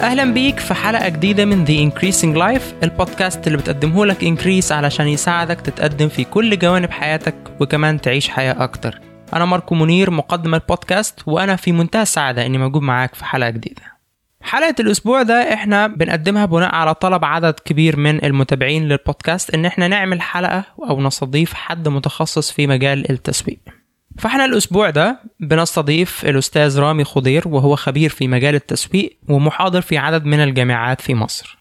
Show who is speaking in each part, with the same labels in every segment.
Speaker 1: أهلا بيك في حلقة جديدة من The Increasing Life البودكاست اللي بتقدمه لك إنكريس علشان يساعدك تتقدم في كل جوانب حياتك وكمان تعيش حياة أكتر. أنا ماركو منير مقدم البودكاست وأنا في منتهى السعادة إني موجود معاك في حلقة جديدة. حلقة الأسبوع ده إحنا بنقدمها بناء على طلب عدد كبير من المتابعين للبودكاست إن إحنا نعمل حلقة أو نستضيف حد متخصص في مجال التسويق. فاحنا الأسبوع ده بنستضيف الأستاذ رامي خضير وهو خبير في مجال التسويق ومحاضر في عدد من الجامعات في مصر.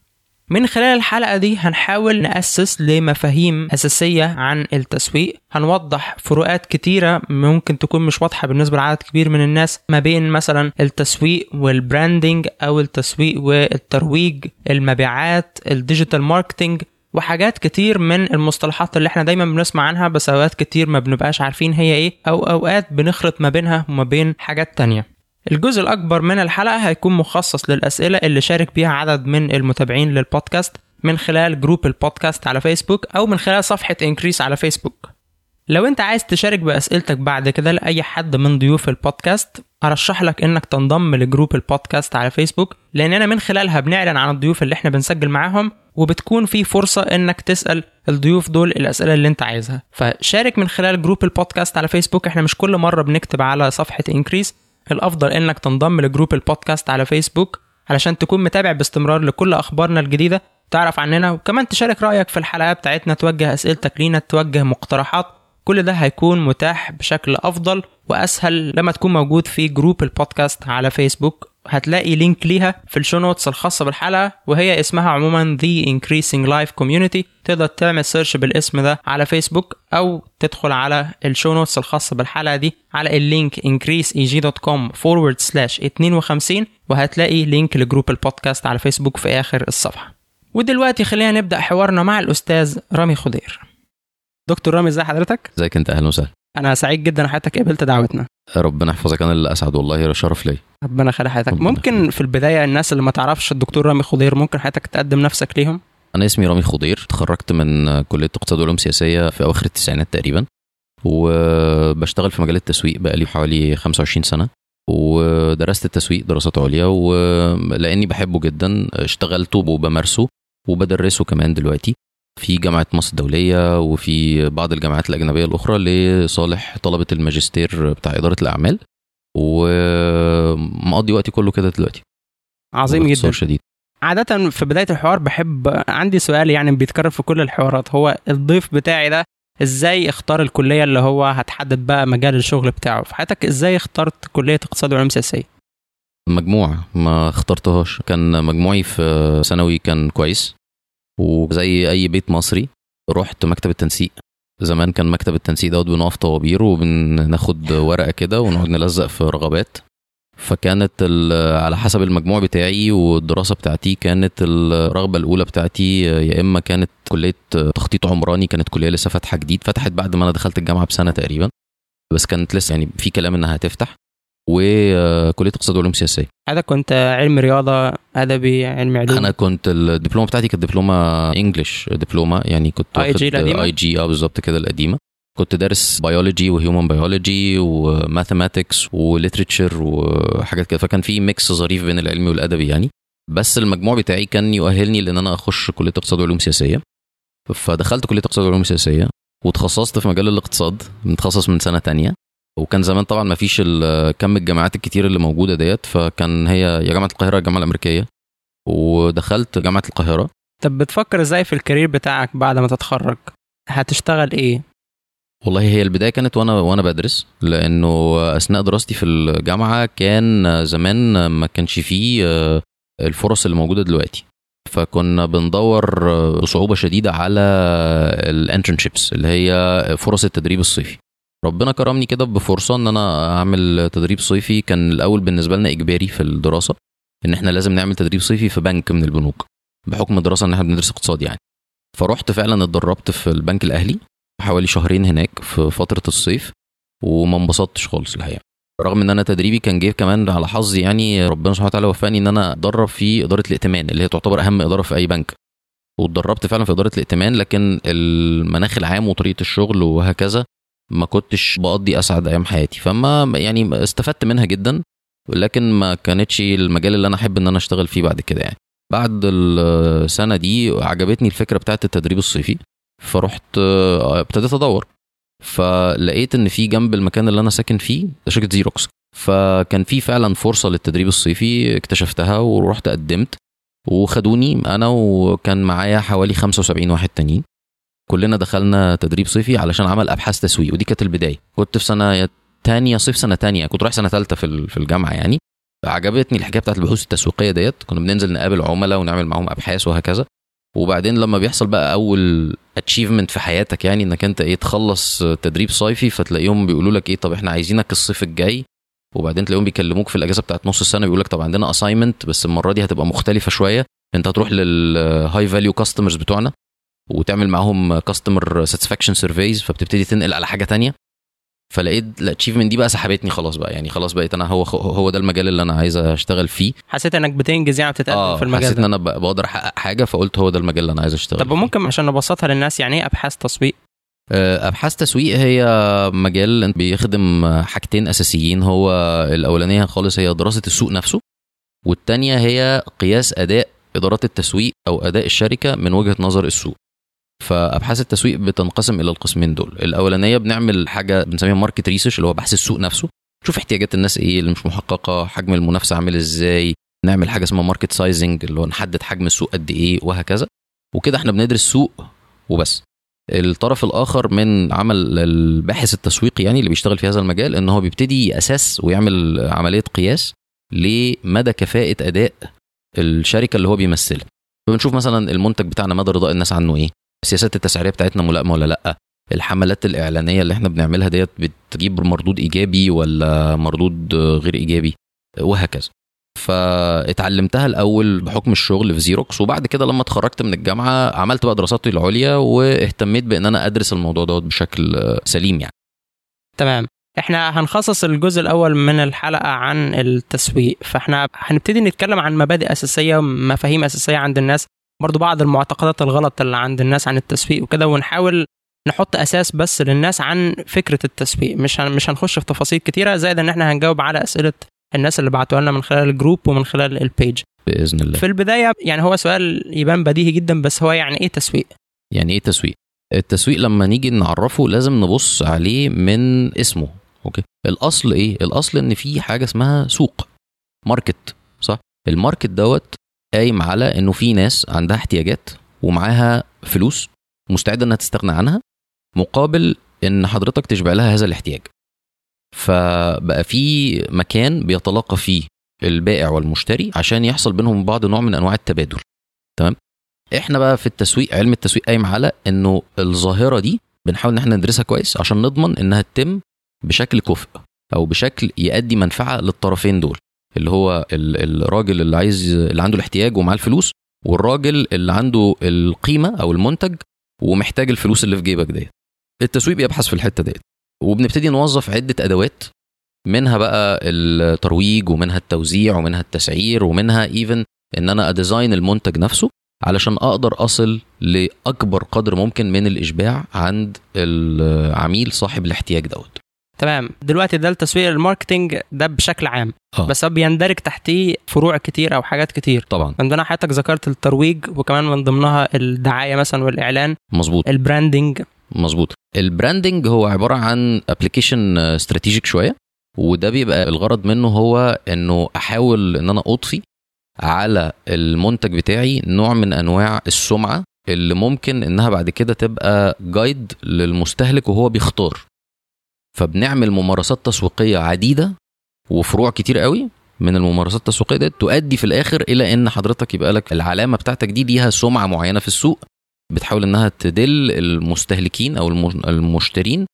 Speaker 1: من خلال الحلقة دي هنحاول نأسس لمفاهيم أساسية عن التسويق. هنوضح فروقات كتيرة ممكن تكون مش واضحة بالنسبة لعدد كبير من الناس ما بين مثلا التسويق وال branding أو التسويق والترويج المبيعات ال digital marketing وحاجات كتير من المصطلحات اللي إحنا دايما بنسمع عنها بس أوقات كتير ما بنبقاش عارفين هي إيه أو أوقات بنخلط ما بينها وما بين حاجات تانية. الجزء الأكبر من الحلقة هيكون مخصص للأسئلة اللي شارك بيها عدد من المتابعين للبودكاست من خلال group ال podcast على فيسبوك أو من خلال صفحة Increase على فيسبوك لو انت عايز تشارك بأسئلتك بعد كده لأي حد من ضيوف البودكاست أرشح لك إنك تنضم ل group ال podcast على فيسبوك لأننا من خلالها بنعلن عن الضيوف اللي إحنا بنسجل معاهم وبتكون في فرصة إنك تسأل الضيوف دول الأسئلة اللي أنت عايزها. فشارك من خلال group ال podcast على فيسبوك إحنا مش كل مرة بنكتب على صفحة Increase الأفضل إنك تنضم ل group ال podcast على فيسبوك علشان تكون متابع باستمرار لكل أخبارنا الجديدة تعرف عننا وكمان تشارك رأيك في الحلقة بتاعتنا توجه أسئلتك لينا توجه مقترحات. كل ده هيكون متاح بشكل أفضل وأسهل لما تكون موجود في group ال podcast على فيسبوك. هتلاقي link ليها في ال show notes الخاصة بالحلقة وهي اسمها عموما The Increasing Life Community. تقدر تعمل search بالاسم ده على فيسبوك أو تدخل على ال show notes الخاصة بالحلقة دي على ال link increaseeg.com forward slash 52 وهتلاقي link ل group ال podcast على فيسبوك في آخر الصفحة. ودلوقتي خلينا نبدأ حوارنا مع الأستاذ رامي خضير. دكتور رامي ازي حضرتك؟
Speaker 2: ازيك انت؟ أهلا وسهلا.
Speaker 1: أنا سعيد جدا حضرتك قبلت دعوتنا.
Speaker 2: ربنا يحفظك. أنا اللي اسعد والله شرف ليا.
Speaker 1: ربنا يخلي حياتك. ممكن
Speaker 2: يخليك.
Speaker 1: في البداية الناس اللي ما تعرفش الدكتور رامي خضير ممكن حضرتك تقدم نفسك ليهم؟
Speaker 2: أنا اسمي رامي خضير اتخرجت من كلية اقتصاد وعلوم سياسية في اواخر التسعينات تقريبا وبشتغل في مجال التسويق بقالي حوالي 25 سنة ودرست التسويق دراسات عليا ولاني بحبه جدا اشتغلته وبمارسه وبدرسه كمان دلوقتي. في جامعة مصر الدولية وفي بعض الجامعات الأجنبية الأخرى لصالح طلبة الماجستير بتاع إدارة الأعمال. ومقضي وقتي كله كده دلوقتي.
Speaker 1: عظيم جدا.
Speaker 2: شديد.
Speaker 1: عادة في بداية الحوار بحب عندي سؤال يعني بيتكرر في كل الحوارات. هو الضيف بتاعي ده إزاي اختار الكلية اللي هو هتحدد بقى مجال الشغل بتاعه؟ فحضرتك إزاي اخترت كلية اقتصاد وعلوم سياسية؟
Speaker 2: مجموع ما اخترتهاش. كان مجموعي في ثانوي كان كويس. وزي أي بيت مصري رحت مكتب التنسيق. زمان كان مكتب التنسيق دوت بنقف طوابير وبناخد ورقة كده ونقعد نلزق في رغبات. فكانت على حسب المجموع بتاعي والدراسة بتاعتي كانت الرغبة الأولى بتاعتي يا إما كانت كلية تخطيط عمراني كانت كلية لسه فاتحة جديد فتحت بعد ما أنا دخلت الجامعة بسنة تقريبا. بس كانت لسه يعني في كلام إنها هتفتح. وكلية اقتصاد وعلوم سياسية.
Speaker 1: حضرتك كنت علم رياضة ادبي علم علوم.
Speaker 2: أنا كنت الدبلومة بتاعتي كانت دبلومة English دبلومة يعني كنت
Speaker 1: IG القديمة؟
Speaker 2: IG آه بالظبط كده القديمة. كنت دارس biology و human biology و mathematics و literature وحاجات كده. فكان في mix ظريف بين العلمي والأدبي يعني. بس المجموع بتاعي كان يؤهلني لإن أنا أخش كلية اقتصاد وعلوم سياسية. فدخلت كلية اقتصاد وعلوم سياسية وتخصصت في مجال الاقتصاد متخصص من سنة تانية. وكان زمان طبعا ما فيش كم الجامعات الكتير اللي موجودة ديت فكان هي يا جامعة القاهرة يا الجامعة الأمريكية. ودخلت جامعة القاهرة.
Speaker 1: طب بتفكر إزاي في الكارير بتاعك بعد ما تتخرج؟ هتشتغل إيه؟
Speaker 2: والله هي البداية كانت وأنا وأنا بدرس لأنه أثناء دراستي في الجامعة كان زمان ما كانش فيه آه، الفرص اللي موجودة دلوقتي. فكنا بندور آه، بصعوبة شديدة على الانترنشيبس اللي هي فرص التدريب الصيفي. ربنا كرمني كده بفرصة إن أنا أعمل تدريب صيفي. كان الأول بالنسبة لنا إجباري في الدراسة إن إحنا لازم نعمل تدريب صيفي في بنك من البنوك بحكم الدراسة إن إحنا بندرس اقتصاد يعني. فرحت فعلا اتدربت في البنك الأهلي حوالي شهرين هناك في فترة الصيف وما انبسطتش خالص الحقيقة. رغم إن أنا تدريبي كان جه كمان على حظي يعني ربنا سبحانه وتعالى وفقني إن أنا أتدرب في إدارة الائتمان اللي هي تعتبر أهم إدارة في أي بنك. واتدربت فعلا في إدارة الائتمان لكن المناخ العام وطريقة الشغل وهكذا ما كنتش بقضي أسعد أيام حياتي. فما يعني استفدت منها جدا لكن ما كانتش المجال اللي أنا أحب إن أنا أشتغل فيه بعد كده يعني. بعد السنة دي عجبتني الفكرة بتاعت التدريب الصيفي فرحت آه، ابتديت أدور. فلقيت إن في جنب المكان اللي أنا ساكن فيه شركة زيروكس فكان في فعلا فرصة للتدريب الصيفي اكتشفتها ورحت قدمت. وخدوني أنا وكان معايا حوالي 75 واحد تانيين. كلنا دخلنا تدريب صيفي علشان عمل أبحاث تسويق ودي كانت البداية. كنت في سنة تانية صيف سنة تانية كنت رايح سنة ثالثه في في الجامعة يعني. عجبتني الحكاية بتاعت البحوث التسويقية ديت. كنا بننزل نقابل عملاء ونعمل معاهم أبحاث وهكذا. وبعدين لما بيحصل بقى أول achievement في حياتك يعني إنك أنت إيه تخلص تدريب صيفي فتلاقيهم بيقولوا لك إيه طب إحنا عايزينك الصيف الجاي. وبعدين تلاقيهم بيكلموك في الأجازة بتاعت نص السنة بيقول لك طب عندنا assignment بس المرة دي هتبقى مختلفة شوية. أنت هتروح لل high value customers بتوعنا. وتعمل معاهم customer satisfaction surveys فبتبتدي تنقل على حاجة تانية. فلقيت ال achievement دي بقى سحبتني خلاص بقى. يعني خلاص بقيت أنا هو هو ده المجال اللي أنا عايز أشتغل فيه.
Speaker 1: حسيت إنك بتنجز يعني بتتقدم
Speaker 2: آه
Speaker 1: في المجال
Speaker 2: حسيت إن أنا بقدر أحقق حاجة فقلت هو ده المجال اللي أنا عايز أشتغل
Speaker 1: طب ممكن عشان نبسطها للناس يعني إيه أبحاث تسويق؟
Speaker 2: آه، أبحاث تسويق هي مجال بيخدم حاجتين أساسيين. هو الأولانية خالص هي دراسة السوق نفسه والتانية هي قياس أداء إدارات التسويق أو أداء الشركة من وجهة نظر السوق. فأبحاث التسويق بتنقسم إلى القسمين دول. الأولانية بنعمل حاجة بنسميها market research اللي هو بحث السوق نفسه. نشوف احتياجات الناس إيه اللي مش محققة حجم المنافسة عامل إزاي نعمل حاجة اسمها market sizing اللي هو نحدد حجم السوق قد إيه وهكذا. وكده إحنا بندرس سوق وبس. الطرف الآخر من عمل الباحث التسويقي يعني اللي بيشتغل في هذا المجال إن هو بيبتدي يأسس ويعمل عملية قياس لمدى كفاءة أداء الشركة اللي هو بيمثلها. فبنشوف مثلا المنتج بتاعنا مدى رضاء الناس عنه إيه. السياسات التسعيرية بتاعتنا ملائمه ولا لأ؟ الحملات الإعلانية اللي إحنا بنعملها ديت بتجيب مردود إيجابي ولا مردود غير إيجابي؟ وهكذا. فاتعلمتها الأول بحكم الشغل في زيروكس وبعد كده لما اتخرجت من الجامعة عملت بقى دراساتي العليا واهتميت بإن أنا أدرس الموضوع دوت بشكل سليم يعني.
Speaker 1: تمام. إحنا هنخصص الجزء الأول من الحلقة عن التسويق فإحنا هنبتدي نتكلم عن مبادئ أساسية مفاهيم أساسية عند الناس. برضو بعض المعتقدات الغلط اللي عند الناس عن التسويق وكده ونحاول نحط أساس بس للناس عن فكرة التسويق. مش مش هنخش في تفاصيل كتيرة زائد إن إحنا هنجاوب على أسئلة الناس اللي بعتوها لنا من خلال ال group ومن خلال ال
Speaker 2: page بإذن الله.
Speaker 1: في البداية يعني هو سؤال يبان بديهي جدا بس هو يعني إيه تسويق؟
Speaker 2: يعني إيه تسويق؟ التسويق لما نيجي نعرفه لازم نبص عليه من اسمه okay؟ الأصل إيه؟ الأصل إن في حاجة اسمها سوق market صح؟ ال market دوت قايم على إنه في ناس عندها احتياجات ومعاها فلوس مستعدة إنها تستغنى عنها مقابل إن حضرتك تشبع لها هذا الاحتياج. فبقى في مكان بيتلاقى فيه البائع والمشتري عشان يحصل بينهم بعض نوع من أنواع التبادل. تمام؟ إحنا بقى في التسويق علم التسويق قايم على إنه الظاهرة دي بنحاول إن إحنا ندرسها كويس عشان نضمن إنها تتم بشكل كفء أو بشكل يؤدي منفعة للطرفين دول. اللي هو الراجل اللي عايز اللي عنده الاحتياج ومعاه الفلوس والراجل اللي عنده القيمة أو المنتج ومحتاج الفلوس اللي في جيبك ديت. التسويق بيبحث في الحتة ديت. وبنبتدي نوظف عدة أدوات منها بقى الترويج ومنها التوزيع ومنها التسعير ومنها even إن أنا أ design المنتج نفسه علشان أقدر أصل لأكبر قدر ممكن من الإشباع عند العميل صاحب الاحتياج دوت.
Speaker 1: تمام. دلوقتي ده التسويق ال marketing ده بشكل عام.
Speaker 2: آه.
Speaker 1: بس هو بيندرج تحتيه فروع كتير أو حاجات كتير.
Speaker 2: طبعا.
Speaker 1: من ضمنها حضرتك ذكرت الترويج وكمان من ضمنها الدعاية مثلا والإعلان.
Speaker 2: مظبوط.
Speaker 1: ال branding
Speaker 2: مظبوط. ال branding هو عبارة عن application strategic شوية وده بيبقى الغرض منه هو إنه أحاول إن أنا اضفي على المنتج بتاعي نوع من أنواع السمعة اللي ممكن إنها بعد كده تبقى guide للمستهلك وهو بيختار. فبنعمل ممارسات تسويقية عديدة وفروع كتير قوي من الممارسات التسويقية دي تؤدي في الآخر إلى إن حضرتك يبقى لك العلامة بتاعتك دي ليها سمعة معينة في السوق بتحاول إنها تدل المستهلكين أو المشترين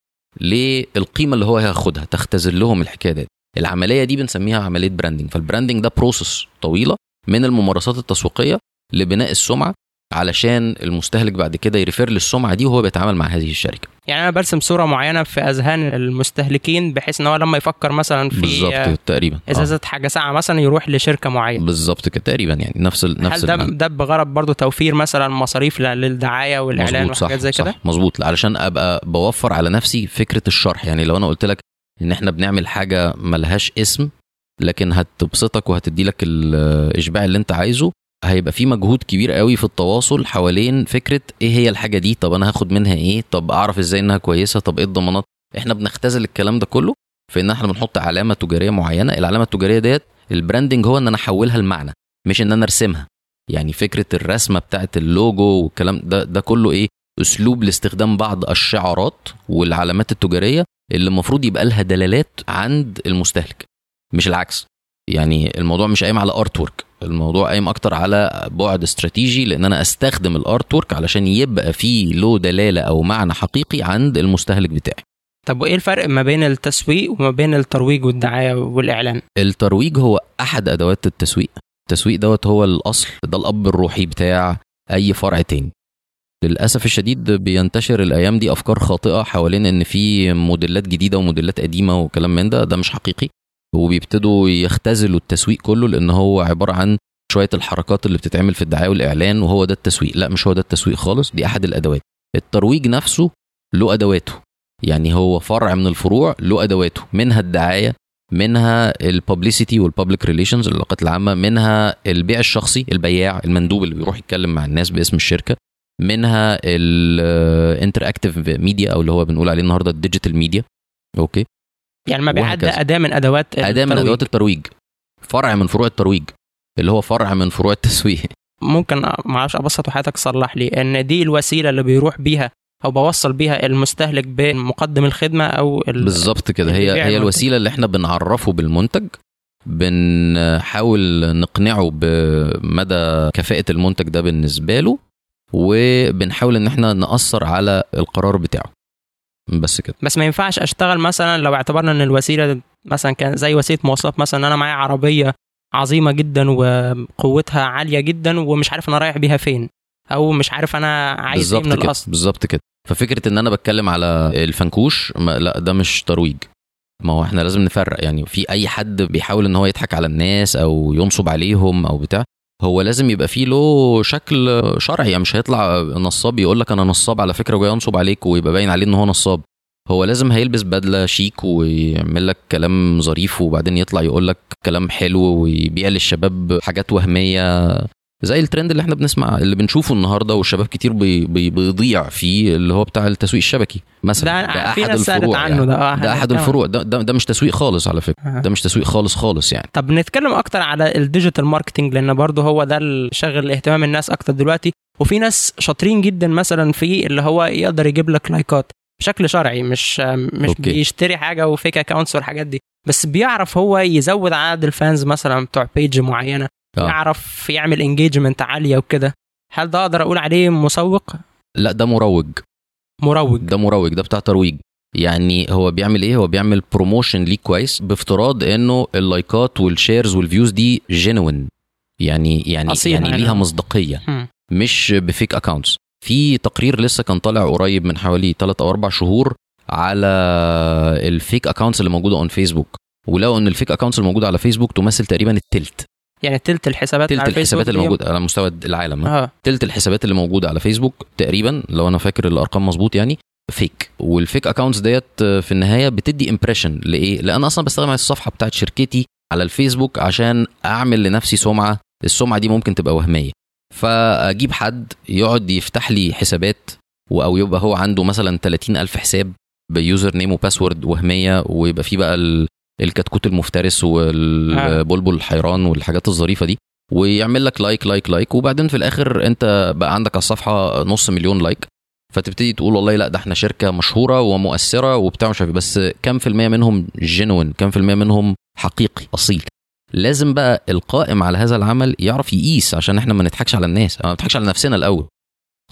Speaker 2: للقيمة اللي هو هياخدها تختزل لهم الحكاية دي العملية دي بنسميها عملية branding فال branding ده process طويلة من الممارسات التسويقية لبناء السمعة علشان المستهلك بعد كده ي refer للسمعة دي وهو بيتعامل مع هذه الشركة.
Speaker 1: يعني أنا برسم صورة معينة في أذهان المستهلكين بحيث إن هو لما يفكر مثلا في
Speaker 2: بالظبط تقريبا.
Speaker 1: إزازة آه. حاجة ساعه مثلا يروح لشركة معينة.
Speaker 2: بالظبط كده تقريبا يعني نفس ال نفس
Speaker 1: هل ده ده بغرض برضه توفير مثلا مصاريف للدعاية والإعلان وحاجات زي كده؟
Speaker 2: مظبوط علشان أبقى بوفر على نفسي فكرة الشرح. يعني لو أنا قلت لك إن إحنا بنعمل حاجة ملهاش اسم لكن هتبسطك وهتدي لك الإشباع اللي أنت عايزه هيبقى في مجهود كبير قوي في التواصل حوالين فكرة إيه هي الحاجة دي؟ طب أنا هاخد منها إيه؟ طب أعرف إزاي إنها كويسة؟ طب إيه الضمانات؟ إحنا بنختزل الكلام ده كله في إن إحنا بنحط علامة تجارية معينة. العلامة التجارية ديت ال branding هو إن أنا أحولها لمعنى مش إن أنا أرسمها. يعني فكرة الرسمة بتاعت اللوجو والكلام ده ده كله إيه؟ أسلوب لاستخدام بعض الشعارات والعلامات التجارية اللي المفروض يبقى لها دلالات عند المستهلك مش العكس. يعني الموضوع مش قايم على artwork الموضوع قايم أكتر على بعد استراتيجي لأن أنا أستخدم ال artwork علشان يبقى فيه له دلالة أو معنى حقيقي عند المستهلك بتاعي.
Speaker 1: طب وإيه الفرق ما بين التسويق وما بين الترويج والدعاية والإعلان؟
Speaker 2: الترويج هو أحد أدوات التسويق. التسويق دوت هو الأصل ده الأب الروحي بتاع أي فرع تاني. للأسف الشديد بينتشر الأيام دي أفكار خاطئة حوالين إن في موديلات جديدة وموديلات قديمة وكلام من ده ده مش حقيقي. وبيبتدوا يختزلوا التسويق كله لأن هو عبارة عن شوية الحركات اللي بتتعمل في الدعاية والإعلان وهو ده التسويق. لا مش هو ده التسويق خالص دي أحد الأدوات. الترويج نفسه له أدواته. يعني هو فرع من الفروع له أدواته. منها الدعاية منها ال publicity وال public relations العلاقات العامة منها البيع الشخصي البياع المندوب اللي بيروح يتكلم مع الناس باسم الشركة منها ال interactive media أو اللي هو بنقول عليه النهارده ال digital media
Speaker 1: okay؟ يعني ده
Speaker 2: وهكذا.
Speaker 1: أداة من أدوات
Speaker 2: أداة من. أدوات الترويج فرع من فروع الترويج اللي هو فرع من فروع التسويق
Speaker 1: ممكن ما أعرفش أبسط وحياتك تصلح لي إن دي الوسيلة اللي بيروح بيها أو بوصل بيها المستهلك بمقدم الخدمة أو ال...
Speaker 2: بالظبط كده هي هي
Speaker 1: المنتج.
Speaker 2: الوسيلة اللي إحنا بنعرفه بالمنتج بنحاول نقنعه بمدى كفاءة المنتج ده بالنسبة له وبنحاول إن إحنا نأثر على القرار بتاعه بس كده.
Speaker 1: بس ما ينفعش أشتغل مثلا لو اعتبرنا إن الوسيلة مثلا كان زي وسيلة مواصلات مثلا إن أنا معايا عربية عظيمة جدا وقوتها عالية جدا ومش عارف أنا رايح بيها فين أو مش عارف أنا عايز
Speaker 2: إيه
Speaker 1: من
Speaker 2: كده
Speaker 1: الاصل
Speaker 2: بالظبط كده. ففكرة إن أنا بتكلم على الفنكوش ما لا ده مش ترويج. ما هو إحنا لازم نفرق يعني في أي حد بيحاول إن هو يضحك على الناس أو ينصب عليهم أو بتاع هو لازم يبقى فيه له شكل شرعي يعني مش هيطلع نصاب يقول لك أنا نصاب على فكرة وجاي أنصب عليك ويبقى باين عليه إن هو نصاب. هو لازم هيلبس بدلة شيك ويعمل لك كلام ظريف وبعدين يطلع يقول لك كلام حلو ويبيع للشباب حاجات وهمية. زي الترند اللي إحنا بنسمع اللي بنشوفه النهارده والشباب كتير بي بي بيضيع فيه اللي هو بتاع التسويق الشبكي مثلا.
Speaker 1: ده في ناس سالت عنه
Speaker 2: يعني.
Speaker 1: ده
Speaker 2: ده
Speaker 1: أحد
Speaker 2: الفروع. ده, ده ده مش تسويق خالص على فكرة.
Speaker 1: عنه.
Speaker 2: ده مش تسويق خالص خالص يعني.
Speaker 1: طب نتكلم أكتر على ال digital marketing لأن برضه هو ده اللي شاغل اهتمام الناس أكتر دلوقتي. وفي ناس شاطرين جدا مثلا في اللي هو يقدر يجيب لك like ات بشكل شرعي مش مش
Speaker 2: okay.
Speaker 1: بيشتري حاجة و fake accounts والحاجات دي. بس بيعرف هو يزود عدد ال fans مثلا بتوع page معينة.
Speaker 2: آه.
Speaker 1: يعرف يعمل engagement عالية وكده. هل ده أقدر أقول عليه مسوق؟
Speaker 2: لا ده مروج.
Speaker 1: مروج.
Speaker 2: ده مروج ده بتاع ترويج. يعني هو بيعمل إيه؟ هو بيعمل promotion ليك كويس بافتراض إنه اللايكات والشيرز والفيوز دي جينوين يعني يعني يعني
Speaker 1: يعني.
Speaker 2: ليها
Speaker 1: مصداقية.
Speaker 2: مش ب fake accounts في تقرير لسه كان طالع قريب من حوالي 3 أو 4 شهور على ال fake accounts اللي موجودة on فيسبوك ولقوا إن ال fake accounts اللي موجوده على فيسبوك تمثل تقريبا التلت.
Speaker 1: يعني تلت الحسابات
Speaker 2: تلت
Speaker 1: على
Speaker 2: الحسابات اللي موجودة على مستوى العالم
Speaker 1: آه.
Speaker 2: تلت الحسابات اللي موجودة على فيسبوك تقريبا لو أنا فاكر الأرقام مظبوط يعني fake وال fake accounts ديت في النهاية بتدي impression لإيه؟ لأن أصلا بستخدم الصفحة بتاعت شركتي على الفيسبوك عشان أعمل لنفسي سمعة. السمعة دي ممكن تبقى وهمية. فأجيب حد يقعد يفتح لي حسابات أو يبقى هو عنده مثلا 30 ألف حساب ب username و password وهمية ويبقى فيه بقى الكتكوت المفترس والبلبل الحيران والحاجات الظريفة دي ويعمل لك like like like وبعدين في الآخر أنت بقى عندك على الصفحة نص مليون like فتبتدي تقول والله لا ده إحنا شركة مشهورة ومؤثرة وبتاع مش عارف إيه، بس كم في المية منهم genuine كم في المية منهم حقيقي أصيل. لازم بقى القائم على هذا العمل يعرف يقيس عشان إحنا ما نضحكش على الناس ما نضحكش على نفسنا الأول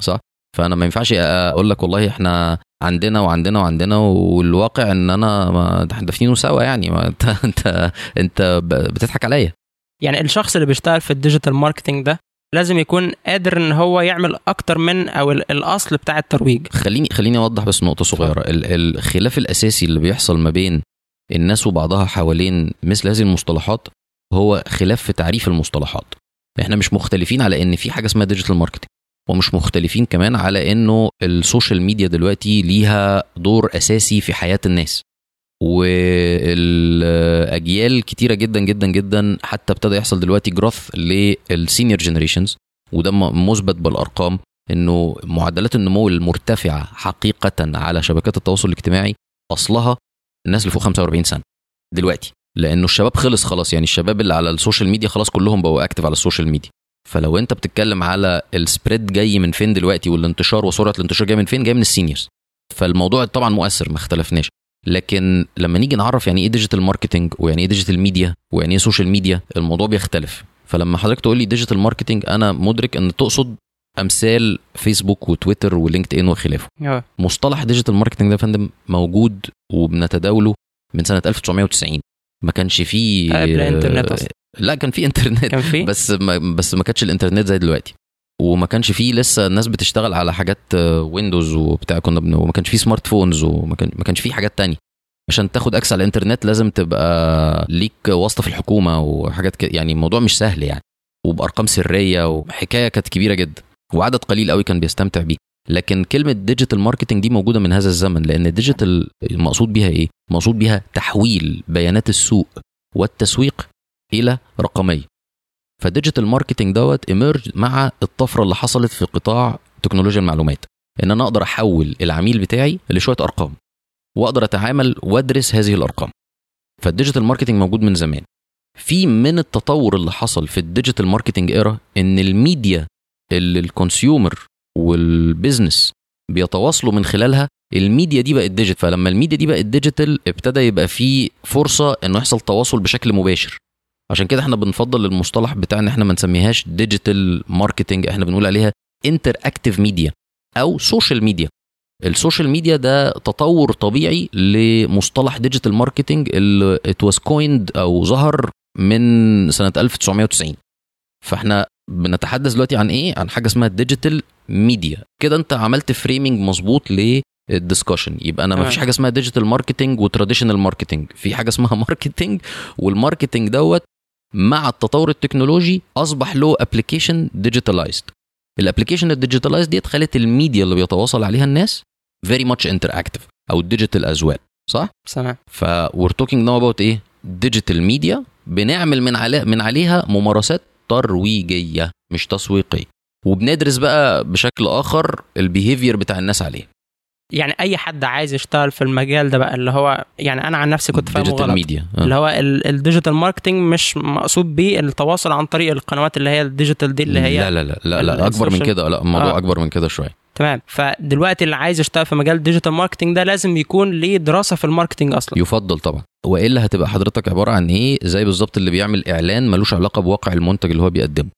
Speaker 2: صح؟ فأنا ما ينفعش أقول لك والله إحنا عندنا وعندنا وعندنا والواقع إن أنا ما دافنينه سوا يعني. ما انت انت أنت بتضحك عليا.
Speaker 1: يعني الشخص اللي بيشتغل في ال digital marketing ده لازم يكون قادر إن هو يعمل أكتر من أو ال- الأصل بتاع الترويج.
Speaker 2: خليني خليني أوضح بس نقطة صغيرة. ال- الخلاف الأساسي اللي بيحصل ما بين الناس وبعضها حوالين مثل هذه المصطلحات هو خلاف في تعريف المصطلحات. إحنا مش مختلفين على إن في حاجة اسمها digital marketing ومش مختلفين كمان على إنه ال social media دلوقتي ليها دور أساسي في حياة الناس. والأجيال كتيرة جدا جدا جدا حتى ابتدى يحصل دلوقتي growth لل senior generations وده مثبت بالأرقام إنه معدلات النمو المرتفعة حقيقة على شبكات التواصل الاجتماعي أصلها الناس اللي فوق 45 سنة دلوقتي. لأنه الشباب خلص خلاص يعني الشباب اللي على السوشيال ميديا خلاص كلهم بقوا active على السوشيال ميديا. فلو انت بتتكلم على ال spread جاي من فين دلوقتي والانتشار وسرعه الانتشار جاي من فين جاي من ال seniors. فالموضوع طبعا مؤثر ما اختلفناش. لكن لما نيجي نعرف يعني إيه digital marketing ويعني إيه digital media ويعني إيه social media الموضوع بيختلف. فلما حضرتك تقول لي digital marketing أنا مدرك إن تقصد أمثال فيسبوك وتويتر ولينكد ان وخلافه.
Speaker 1: آه.
Speaker 2: مصطلح digital marketing ده يا فندم موجود وبنتداوله من سنة 1990 ما كانش فيه
Speaker 1: قبل الإنترنت أصلاً.
Speaker 2: لا كان في انترنت.
Speaker 1: كان في؟
Speaker 2: بس ما بس ما كانتش الانترنت زي دلوقتي. وما كانش فيه لسه الناس بتشتغل على حاجات ويندوز وبتاع كنا بن... وما كانش فيه smartphones وما كان ما كانش فيه حاجات تانية. عشان تاخد access على الانترنت لازم تبقى ليك واسطة في الحكومة وحاجات كده يعني الموضوع مش سهل يعني. وبأرقام سرية وحكاية كانت كبيرة جدا. وعدد قليل قوي كان بيستمتع بيه. لكن كلمة digital marketing دي موجودة من هذا الزمن لأن ال digital المقصود بيها إيه؟ مقصود بيها تحويل بيانات السوق والتسويق إلى رقميه ف digital marketing دوت emerge مع الطفرة اللي حصلت في قطاع تكنولوجيا المعلومات. إن أنا أقدر أحول العميل بتاعي لشوية أرقام وأقدر أتعامل وأدرس هذه الأرقام. فال digital marketing موجود من زمان. في من التطور اللي حصل في ال digital marketing era إن الميديا اللي ال consumer وال business بيتواصلوا من خلالها الميديا دي بقت digital فلما الميديا دي بقت digital ابتدى يبقى في فرصة إنه يحصل تواصل بشكل مباشر. عشان كده إحنا بنفضل المصطلح بتاع ان إحنا ما نسميهاش digital marketing إحنا بنقول عليها interactive media أو social media ال social media ده تطور طبيعي لمصطلح digital marketing اللي it was coined أو ظهر من سنة 1990 فاحنا بنتحدث دلوقتي عن إيه؟ عن حاجة اسمها digital media كده انت عملت framing مظبوط لل discussion يبقى أنا ما فيش. حاجة اسمها digital marketing و traditional marketing في حاجة اسمها marketing وال marketing دوت مع التطور التكنولوجي أصبح له application digitalized ال application ال digitalized ديت خلت الميديا اللي بيتواصل عليها الناس very much interactive أو digital as well صح؟
Speaker 1: تمام
Speaker 2: ف we're talking now about إيه؟ digital media بنعمل من على من عليها ممارسات ترويجية مش تسويقية. وبندرس بقى بشكل آخر ال behavior بتاع الناس عليه.
Speaker 1: يعني أي حد عايز يشتغل في المجال ده بقى اللي هو يعني أنا عن نفسي كنت فاهمه غلط.
Speaker 2: ميديا
Speaker 1: اللي هو ال- ال digital marketing مش مقصود بيه التواصل عن طريق القنوات اللي هي ال digital دي اللي هي
Speaker 2: لا لا لا لا, لا أكبر من كده لا الموضوع
Speaker 1: آه.
Speaker 2: أكبر من كده شوية.
Speaker 1: تمام. فدلوقتي اللي عايز يشتغل في مجال ال digital marketing ده لازم يكون ليه دراسة في ال marketing أصلا.
Speaker 2: يفضل طبعا. والا هتبقى حضرتك عبارة عن إيه؟ زي بالظبط اللي بيعمل إعلان ملوش علاقة بواقع المنتج اللي هو بيقدمه.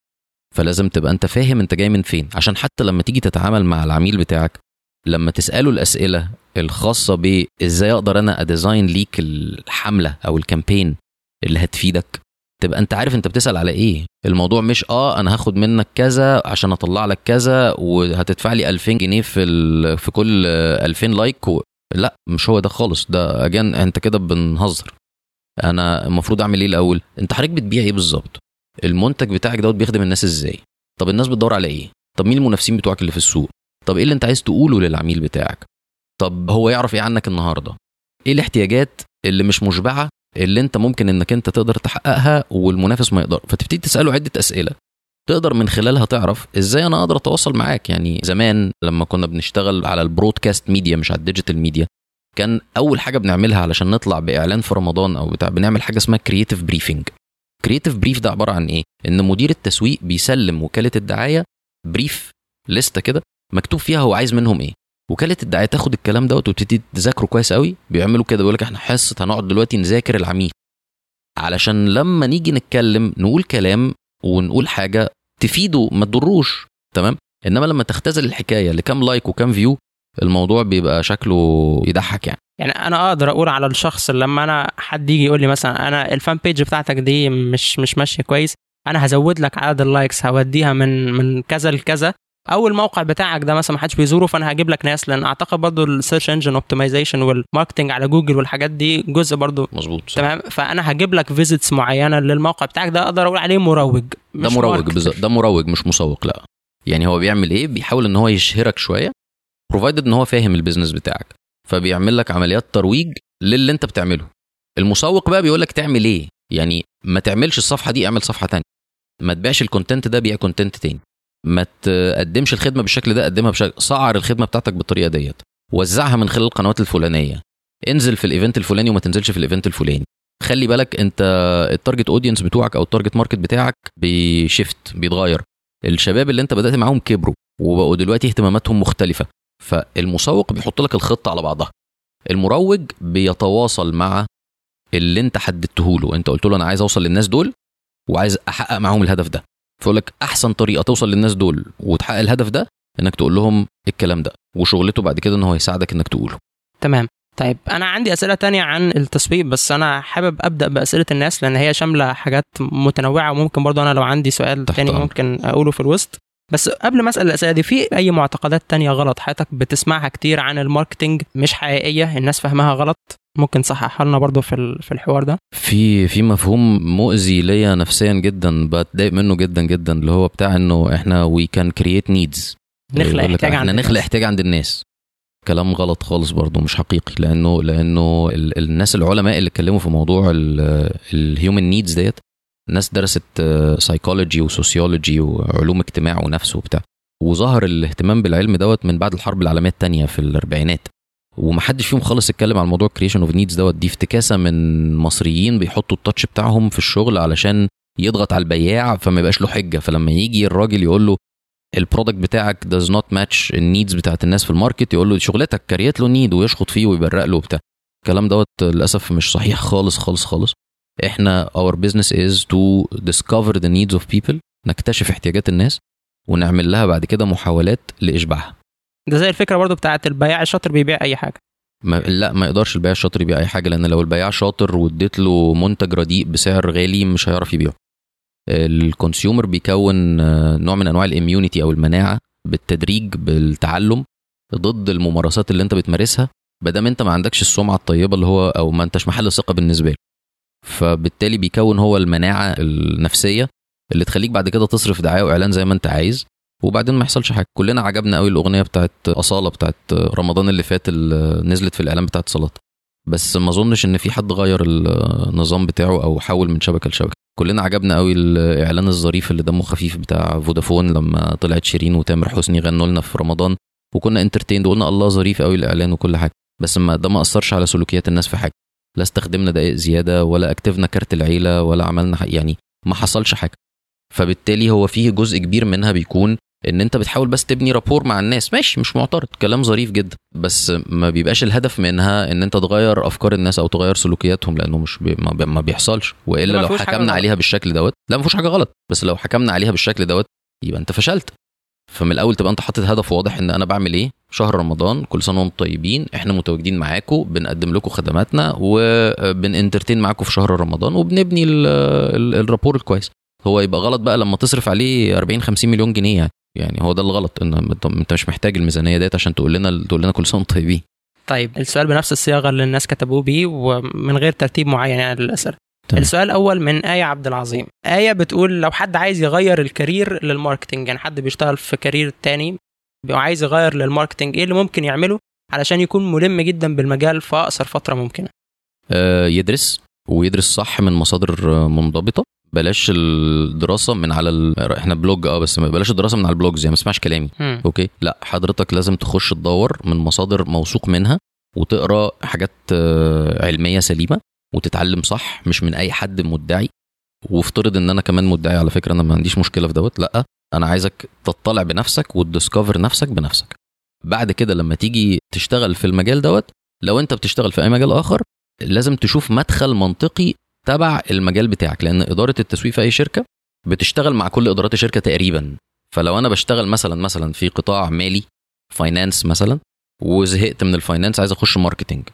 Speaker 2: فلازم تبقى أنت فاهم أنت جاي من فين. عشان حتى لما تيجي تتعامل مع العميل بتاعك لما تساله الأسئلة الخاصة بازاي أقدر أنا أ design ليك الحملة أو ال campaign اللي هتفيدك؟ تبقى أنت عارف أنت بتسأل على إيه. الموضوع مش آه أنا هاخد منك كذا عشان أطلع لك كذا وهتدفع لي 2000 جنيه في. في كل آه، 2000 like و... لا مش هو ده خالص. ده again أنت كده بنهزر. أنا المفروض أعمل إيه الأول؟ أنت حضرتك بتبيع إيه بالظبط؟ المنتج بتاعك دوت بيخدم الناس إزاي؟ طب الناس بتدور على إيه؟ طب مين المنافسين بتوعك اللي في السوق؟ طب إيه اللي أنت عايز تقوله للعميل بتاعك؟ طب هو يعرف إيه عنك النهارده؟ إيه الاحتياجات اللي مش مشبعة اللي أنت ممكن إنك أنت تقدر تحققها والمنافس ما يقدر؟ فتبتدي تسأله عدة أسئلة. تقدر من خلالها تعرف إزاي أنا أقدر أتواصل معاك. يعني زمان لما كنا بنشتغل على ال broadcast media مش على ال digital media كان أول حاجة بنعملها علشان نطلع بإعلان في رمضان أو بتاع بنعمل حاجة اسمها creative briefing creative brief ده عبارة عن إيه؟ إن مدير التسويق بيسلم وكالة الدعاية brief لسته كده مكتوب فيها هو عايز منهم إيه. وكالة الدعاية تاخد الكلام دوت وتبتدي تذاكره كويس قوي. بيعملوا كده بيقول لك إحنا حصة هنقعد دلوقتي نذاكر العميل. علشان لما نيجي نتكلم نقول كلام ونقول حاجة تفيده ما تضروش. تمام؟ إنما لما تختزل الحكاية لكام like وكام view الموضوع بيبقى شكله يضحك يعني.
Speaker 1: يعني أنا أقدر أقول على الشخص لما أنا حد يجي يقول لي مثلا أنا ال fan page بتاعتك دي مش مش ماشية كويس أنا هزود لك عدد ال likes هوديها من من كذا لكذا. أو الموقع بتاعك ده مثلا ما حدش بيزوره فأنا هجيب لك ناس لأن أعتقد برضو ال search engine optimization وال marketing على جوجل والحاجات دي جزء برضو
Speaker 2: مظبوط.
Speaker 1: تمام؟ فأنا هجيب لك visits معينة للموقع بتاعك ده أقدر أقول عليه مروج
Speaker 2: ده مروج. بالظبط ده مروج مش مسوق لا. يعني هو بيعمل إيه؟ بيحاول إن هو يشهرك شوية provided إن هو فاهم ال business بتاعك. فبيعمل لك عمليات ترويج للي أنت بتعمله. المسوق بقى بيقول لك تعمل إيه؟ يعني ما تعملش الصفحة دي اعمل صفحة تانية. ما تبيعش ال content ده بيع content تاني. ما تقدمش الخدمة بالشكل ده قدمها بشكل صعر الخدمة بتاعتك بالطريقة ديت. وزعها من خلال القنوات الفلانية. انزل في ال event الفلاني وما تنزلش في ال event الفلاني. خلي بالك انت ال target audience بتوعك أو ال target market بتاعك بي shift بيتغير. الشباب اللي انت بدأت معاهم كبروا وبقوا دلوقتي اهتماماتهم مختلفة. فالمسوق بيحط لك الخطة على بعضها. المروج بيتواصل مع اللي انت حددته له. انت قلت له أنا عايز أوصل للناس دول وعايز أحقق معاهم الهدف ده. فيقول لك أحسن طريقة توصل للناس دول وتحقق الهدف ده إنك تقول لهم الكلام ده وشغلته بعد كده إن هو يساعدك إنك تقوله.
Speaker 1: تمام. طيب أنا عندي أسئلة تانية عن التسويق بس أنا حابب أبدأ بأسئلة الناس لأن هي شاملة حاجات متنوعة وممكن برضو أنا لو عندي سؤال تاني
Speaker 2: أمرك.
Speaker 1: ممكن أقوله في الوسط. بس قبل ما أسأل الأسئلة دي في أي معتقدات تانية غلط حضرتك بتسمعها كتير عن ال marketing مش حقيقية الناس فاهمها غلط؟ ممكن تصححها لنا برضو في في الحوار ده؟
Speaker 2: في في مفهوم مؤذي ليا نفسيا جدا بتضايق منه جدا جدا اللي هو بتاع إنه إحنا we can create needs
Speaker 1: نخلق احتياج
Speaker 2: إحنا
Speaker 1: عند
Speaker 2: نخلق. احتياج عند الناس. كلام غلط خالص برضه مش حقيقي لأنه لأنه ال- الناس العلماء اللي اتكلموا في موضوع ال human needs ديت ناس درست psychology و sociology وعلوم اجتماع ونفس وبتاع. وظهر الاهتمام بالعلم دوت من بعد الحرب العالمية الثانية في الأربعينات. ومحدش فيهم خالص اتكلم عن موضوع creation of needs دوت. دي افتكاسة من مصريين بيحطوا ال touch بتاعهم في الشغل علشان يضغط على البياع فما يبقاش له حجة. فلما يجي الراجل يقول له ال product بتاعك does not match ال needs بتاعت الناس في ال market يقول له شغلتك create له need ويشخط فيه ويبرق له وبتاع. الكلام دوت للأسف مش صحيح خالص خالص خالص. إحنا our business is to discover the needs of people نكتشف احتياجات الناس ونعمل لها بعد كده محاولات لإشباعها.
Speaker 1: ده زي الفكرة برضو بتاعت البياع الشاطر بيبيع أي حاجة.
Speaker 2: ما لا ما يقدرش البياع الشاطر يبيع أي حاجة لأن لو البياع شاطر واديت له منتج رديء بسعر غالي مش هيعرف يبيعه. الكونسيومر بيكون آه، نوع من أنواع الإميونيتي أو المناعة بالتدريج بالتعلم ضد الممارسات اللي أنت بتمارسها بدل أنت ما عندكش السمعة الطيبة اللي هو أو ما أنتش محل ثقة بالنسبة له فبالتالي بيكون هو المناعة النفسية اللي تخليك بعد كده تصرف دعاية وإعلان زي ما أنت عايز. وبعدين ما يحصلش حاجة. كلنا عجبنا قوي الأغنية بتاعت أصالة بتاعت رمضان اللي فات اللي نزلت في الإعلان بتاعت صلاة. بس ما أظنش إن في حد غير النظام بتاعه أو حول من شبكة لشبكة. كلنا عجبنا قوي الإعلان الظريف اللي دمه خفيف بتاع فودافون لما طلعت شيرين وتامر حسني غنوا لنا في رمضان. وكنا entertained وقلنا الله ظريف قوي الإعلان وكل حاجة. بس ما ده ما أثرش على سلوكيات الناس في حاجة. لا استخدمنا دقائق زيادة ولا activate نا كارت العيلة ولا عملنا يعني ما حصلش حاجة. فبالتالي هو فيه جزء كبير منها بيكون إن أنت بتحاول بس تبني rapport مع الناس. ماشي مش معترض كلام ظريف جدا. بس ما بيبقاش الهدف منها إن أنت تغير أفكار الناس أو تغير سلوكياتهم لأنه مش بي ما, بي ما بيحصلش.
Speaker 1: وإلا
Speaker 2: لو حكمنا. عليها بالشكل دوت لا ما فيهوش حاجة غلط. بس لو حكمنا عليها بالشكل دوت يبقى أنت فشلت. فمن الأول تبقى أنت حاطط هدف واضح إن أنا بعمل إيه؟ شهر رمضان كل سنة وأنتم طيبين إحنا متواجدين معاكم بنقدم لكم خدماتنا وبننترتين معاكم في شهر رمضان وبنبني ال- ال- الرابور الكويس. هو يبقى غلط بقى لما تصرف عليه 40 50 مليون جنيه يعني. يعني هو ده الغلط إن أنت مش محتاج الميزانية ديت عشان تقول لنا تقول لنا كل سنة وأنتم طيبين.
Speaker 1: طيب السؤال بنفس الصياغة اللي الناس كتبوه بيه ومن غير ترتيب معين يعني للأسئلة.
Speaker 2: تمام.
Speaker 1: السؤال الأول من آية عبد العظيم. آية بتقول لو حد عايز يغير ال career لل marketing يعني حد بيشتغل في career تاني وعايز يغير لل marketing إيه اللي ممكن يعمله علشان يكون ملم جدا بالمجال في أقصر فترة ممكنة؟
Speaker 2: آه، يدرس ويدرس صح من مصادر منضبطة. بلاش الدراسة من على ال... إحنا blog آه بس بلاش الدراسة من على ال blogs يعني ما تسمعش كلامي.
Speaker 1: مم.
Speaker 2: أوكي؟ لا حضرتك لازم تخش تدور من مصادر موثوق منها وتقرأ حاجات آه، علمية سليمة وتتعلم صح مش من أي حد مدعي. وافترض إن أنا كمان مدعي على فكرة أنا ما عنديش مشكلة في دوت لأ أنا عايزك تطلع بنفسك وتديسكفر نفسك بنفسك. بعد كده لما تيجي تشتغل في المجال دوت لو أنت بتشتغل في أي مجال آخر لازم تشوف مدخل منطقي تبع المجال بتاعك لأن إدارة التسويق في أي شركة بتشتغل مع كل إدارات الشركة تقريبا. فلو أنا بشتغل مثلا مثلا في قطاع مالي finance مثلا وزهقت من ال finance عايز أخش marketing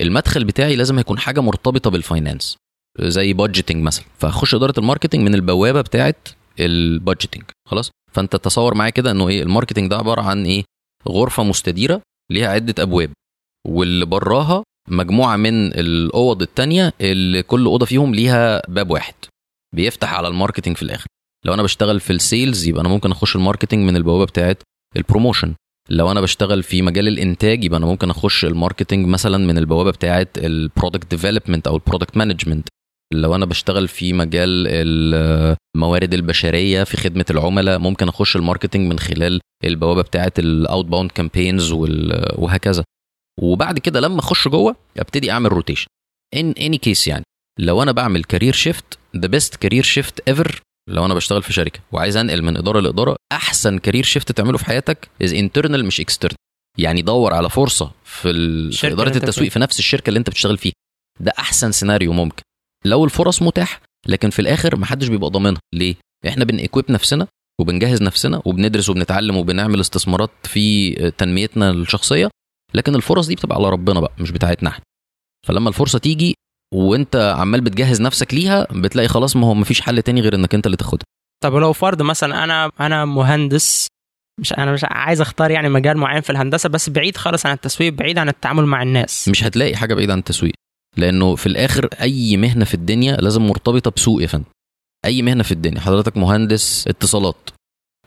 Speaker 2: المدخل بتاعي لازم يكون حاجة مرتبطة بال finance زي budgeting مثلا. فأخش إدارة ال marketing من البوابة بتاعه ال budgeting خلاص؟ فأنت تصور معايا كده إنه إيه ال marketing ده عبارة عن إيه؟ غرفة مستديرة ليها عدة أبواب واللي براها مجموعة من الأوض التانية اللي كل أوضة فيهم ليها باب واحد بيفتح على ال marketing في الآخر. لو أنا بشتغل في ال sales يبقى أنا ممكن أخش ال marketing من البوابة بتاعه ال promotion لو أنا بشتغل في مجال الإنتاج يبقى أنا ممكن أخش ال marketing مثلا من البوابة بتاعه ال product development أو ال product management لو أنا بشتغل في مجال الموارد البشرية في خدمة العملاء ممكن أخش ال marketing من خلال البوابة بتاعه ال outbound campaigns وهكذا. وبعد كده لما اخش جوه ابتدي اعمل rotation ان اني كيس يعني لو أنا بعمل career shift the best career shift ever لو أنا بشتغل في شركة وعايز أنقل من إدارة لإدارة أحسن career shift تعمله في حياتك is internal مش external يعني دور على فرصة في, ال... في
Speaker 1: إدارة
Speaker 2: التسويق في نفس الشركة اللي أنت بتشتغل فيها. ده أحسن سيناريو ممكن. لو الفرص متاحة لكن في الآخر محدش بيبقى ضامنها. ليه؟ إحنا بن equip نفسنا وبنجهز نفسنا وبندرس وبنتعلم وبنعمل استثمارات في تنميتنا الشخصية لكن الفرص دي بتبقى على ربنا بقى مش بتاعتنا إحنا. فلما الفرصة تيجي وانت عمال بتجهز نفسك ليها بتلاقي خلاص ما هو مفيش حل تاني غير انك انت اللي تاخدها.
Speaker 1: طب لو فرض مثلا أنا أنا مهندس مش أنا مش عايز أختار يعني مجال معين في الهندسة بس بعيد خالص عن التسويق بعيد عن التعامل مع الناس.
Speaker 2: مش هتلاقي حاجة بعيدة عن التسويق لأنه في الآخر أي مهنة في الدنيا لازم مرتبطة بسوق يا فندم. أي مهنة في الدنيا حضرتك مهندس اتصالات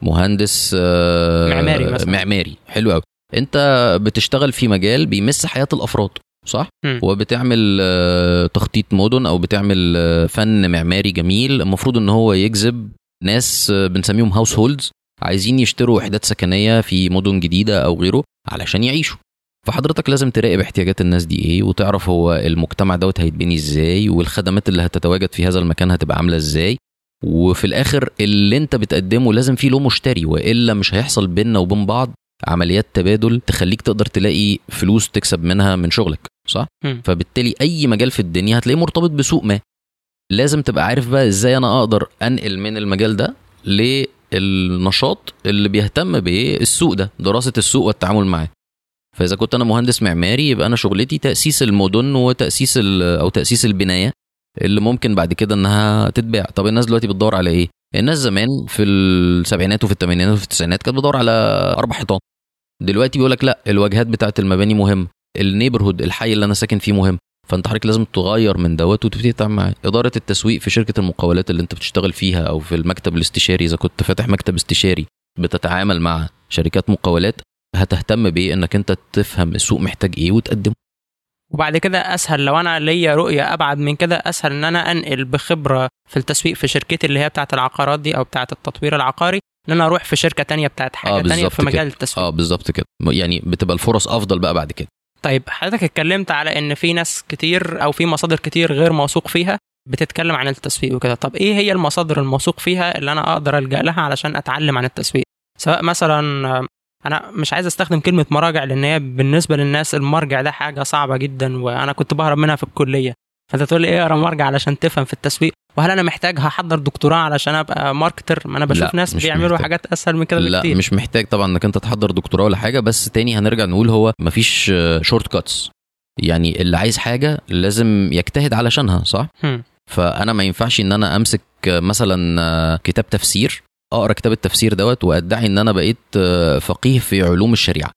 Speaker 2: مهندس آه،
Speaker 1: معماري مثلا.
Speaker 2: معماري حلو قوي انت بتشتغل في مجال بيمس حياة الأفراد صح؟
Speaker 1: مم.
Speaker 2: وبتعمل آه، تخطيط مدن أو بتعمل آه، فن معماري جميل المفروض إن هو يجذب ناس آه، بنسميهم هاوس هولدز عايزين يشتروا وحدات سكنية في مدن جديدة أو غيره علشان يعيشوا. فحضرتك لازم تراقب احتياجات الناس دي إيه وتعرف هو المجتمع دوت هيتبني إزاي والخدمات اللي هتتواجد في هذا المكان هتبقى عاملة إزاي. وفي الآخر اللي أنت بتقدمه لازم فيه له مشتري وإلا مش هيحصل بيننا وبين بعض عمليات تبادل تخليك تقدر تلاقي فلوس تكسب منها من شغلك صح؟
Speaker 1: مم.
Speaker 2: فبالتالي أي مجال في الدنيا هتلاقيه مرتبط بسوق ما. لازم تبقى عارف بقى إزاي أنا أقدر أنقل من المجال ده للنشاط اللي بيهتم بالسوق ده دراسة السوق والتعامل معاه. فإذا كنت أنا مهندس معماري يبقى أنا شغلتي تأسيس المدن وتأسيس أو تأسيس البناية اللي ممكن بعد كده إنها تتباع. طب الناس دلوقتي بتدور على إيه؟ الناس زمان في السبعينات وفي الثمانينات وفي التسعينات كانت بتدور على أربع حيطان. دلوقتي بيقول لك لا الواجهات بتاعت المباني مهمه النيبرهود الحي اللي أنا ساكن فيه مهم. فأنت حضرتك لازم تغير من دوت وتبتدي تتعامل معاه إدارة التسويق في شركة المقاولات اللي أنت بتشتغل فيها أو في المكتب الاستشاري. إذا كنت فاتح مكتب استشاري بتتعامل مع شركات مقاولات هتهتم بإيه؟ إنك أنت تفهم السوق محتاج إيه وتقدمه.
Speaker 1: وبعد كده أسهل لو أنا ليا رؤية أبعد من كده أسهل إن أنا أنقل بخبرة في التسويق في شركتي اللي هي بتاعه العقارات دي أو بتاعه التطوير العقاري إن أنا أروح في شركة تانية بتاعه حاجة
Speaker 2: آه،
Speaker 1: تانية في مجال
Speaker 2: كده.
Speaker 1: التسويق.
Speaker 2: آه بالظبط كده. يعني بتبقى الفرص أفضل بقى بعد كده.
Speaker 1: طيب حضرتك اتكلمت على إن في ناس كتير أو في مصادر كتير غير موثوق فيها بتتكلم عن التسويق وكده. طب إيه هي المصادر الموثوق فيها اللي أنا أقدر ألجأ لها علشان أتعلم عن التسويق؟ سواء مثلا أنا مش عايز أستخدم كلمة مراجع لأن هي بالنسبة للناس المرجع ده حاجة صعبة جدا وأنا كنت بهرب منها في الكلية. فأنت تقول لي اقرا مرجع؟ علشان تفهم في التسويق. وهل أنا محتاج؟ هحضر دكتوراه علشان أبقى marketer؟ ما أنا بشوف ناس بيعملوا
Speaker 2: محتاج.
Speaker 1: حاجات أسهل من كده
Speaker 2: لا
Speaker 1: بكتير.
Speaker 2: مش محتاج طبعا إنك أنت تحضر دكتوراه ولا حاجة بس تاني هنرجع نقول هو مفيش shortcuts يعني اللي عايز حاجة لازم يجتهد علشانها صح؟
Speaker 1: هم.
Speaker 2: فأنا ما ينفعش إن أنا أمسك مثلا كتاب تفسير أقرأ كتاب التفسير دوت وأدعي إن أنا بقيت فقيه في علوم الشريعة.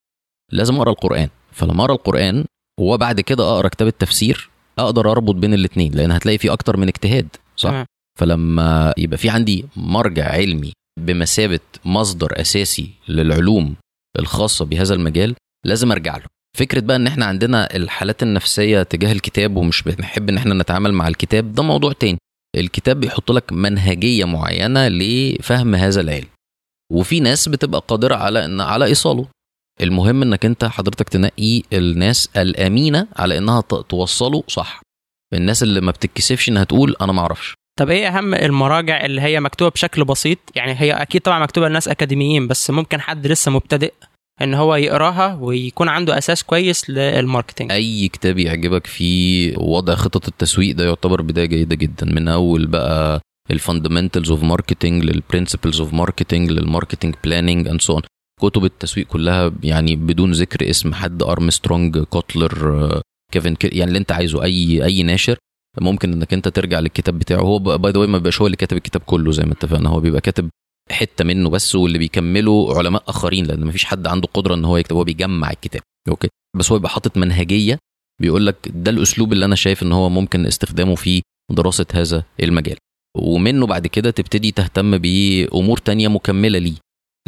Speaker 2: لازم أقرأ القرآن. فلما أقرأ القرآن وبعد كده أقرأ كتاب التفسير أقدر أربط بين الاثنين لأن هتلاقي في أكتر من اجتهاد صح؟
Speaker 1: تمام.
Speaker 2: فلما يبقى في عندي مرجع علمي بمثابة مصدر أساسي للعلوم الخاصة بهذا المجال لازم أرجع له. فكرة بقى إن إحنا عندنا الحالات النفسية تجاه الكتاب ومش بنحب إن إحنا نتعامل مع الكتاب ده موضوع تاني. الكتاب بيحط لك منهجية معينة لفهم هذا العلم. وفي ناس بتبقى قادرة على ان على إيصاله. المهم إنك أنت حضرتك تنقي الناس الأمينة على إنها توصله صح. الناس اللي ما بتتكسفش إنها تقول أنا ما أعرفش.
Speaker 1: طب إيه أهم المراجع اللي هي مكتوبة بشكل بسيط؟ يعني هي أكيد طبعا مكتوبة لناس أكاديميين بس ممكن حد لسه مبتدئ إن هو يقراها ويكون عنده أساس كويس للماركتنج
Speaker 2: أي كتاب يعجبك في وضع خطط التسويق ده يعتبر بداية جيدة جدا. من أول بقى ال fundamentals of marketing لل principles of marketing لل marketing planning and so كتب التسويق كلها يعني بدون ذكر اسم حد أرمسترونج كوتلر كيفن كيل يعني اللي أنت عايزه أي أي ناشر. ممكن إنك أنت ترجع للكتاب بتاعه. هو by the ما بيبقاش هو اللي كاتب الكتاب كله زي ما اتفقنا. هو بيبقى كاتب حتة منه بس واللي بيكمله علماء آخرين لأن مفيش حد عنده قدرة إن هو يكتب هو بيجمع الكتاب. أوكي؟ بس هو يبقى حاطط منهجية بيقول لك ده الأسلوب اللي أنا شايف إن هو ممكن استخدامه في دراسة هذا المجال. ومنه بعد كده تبتدي تهتم بأمور تانية مكملة ليه.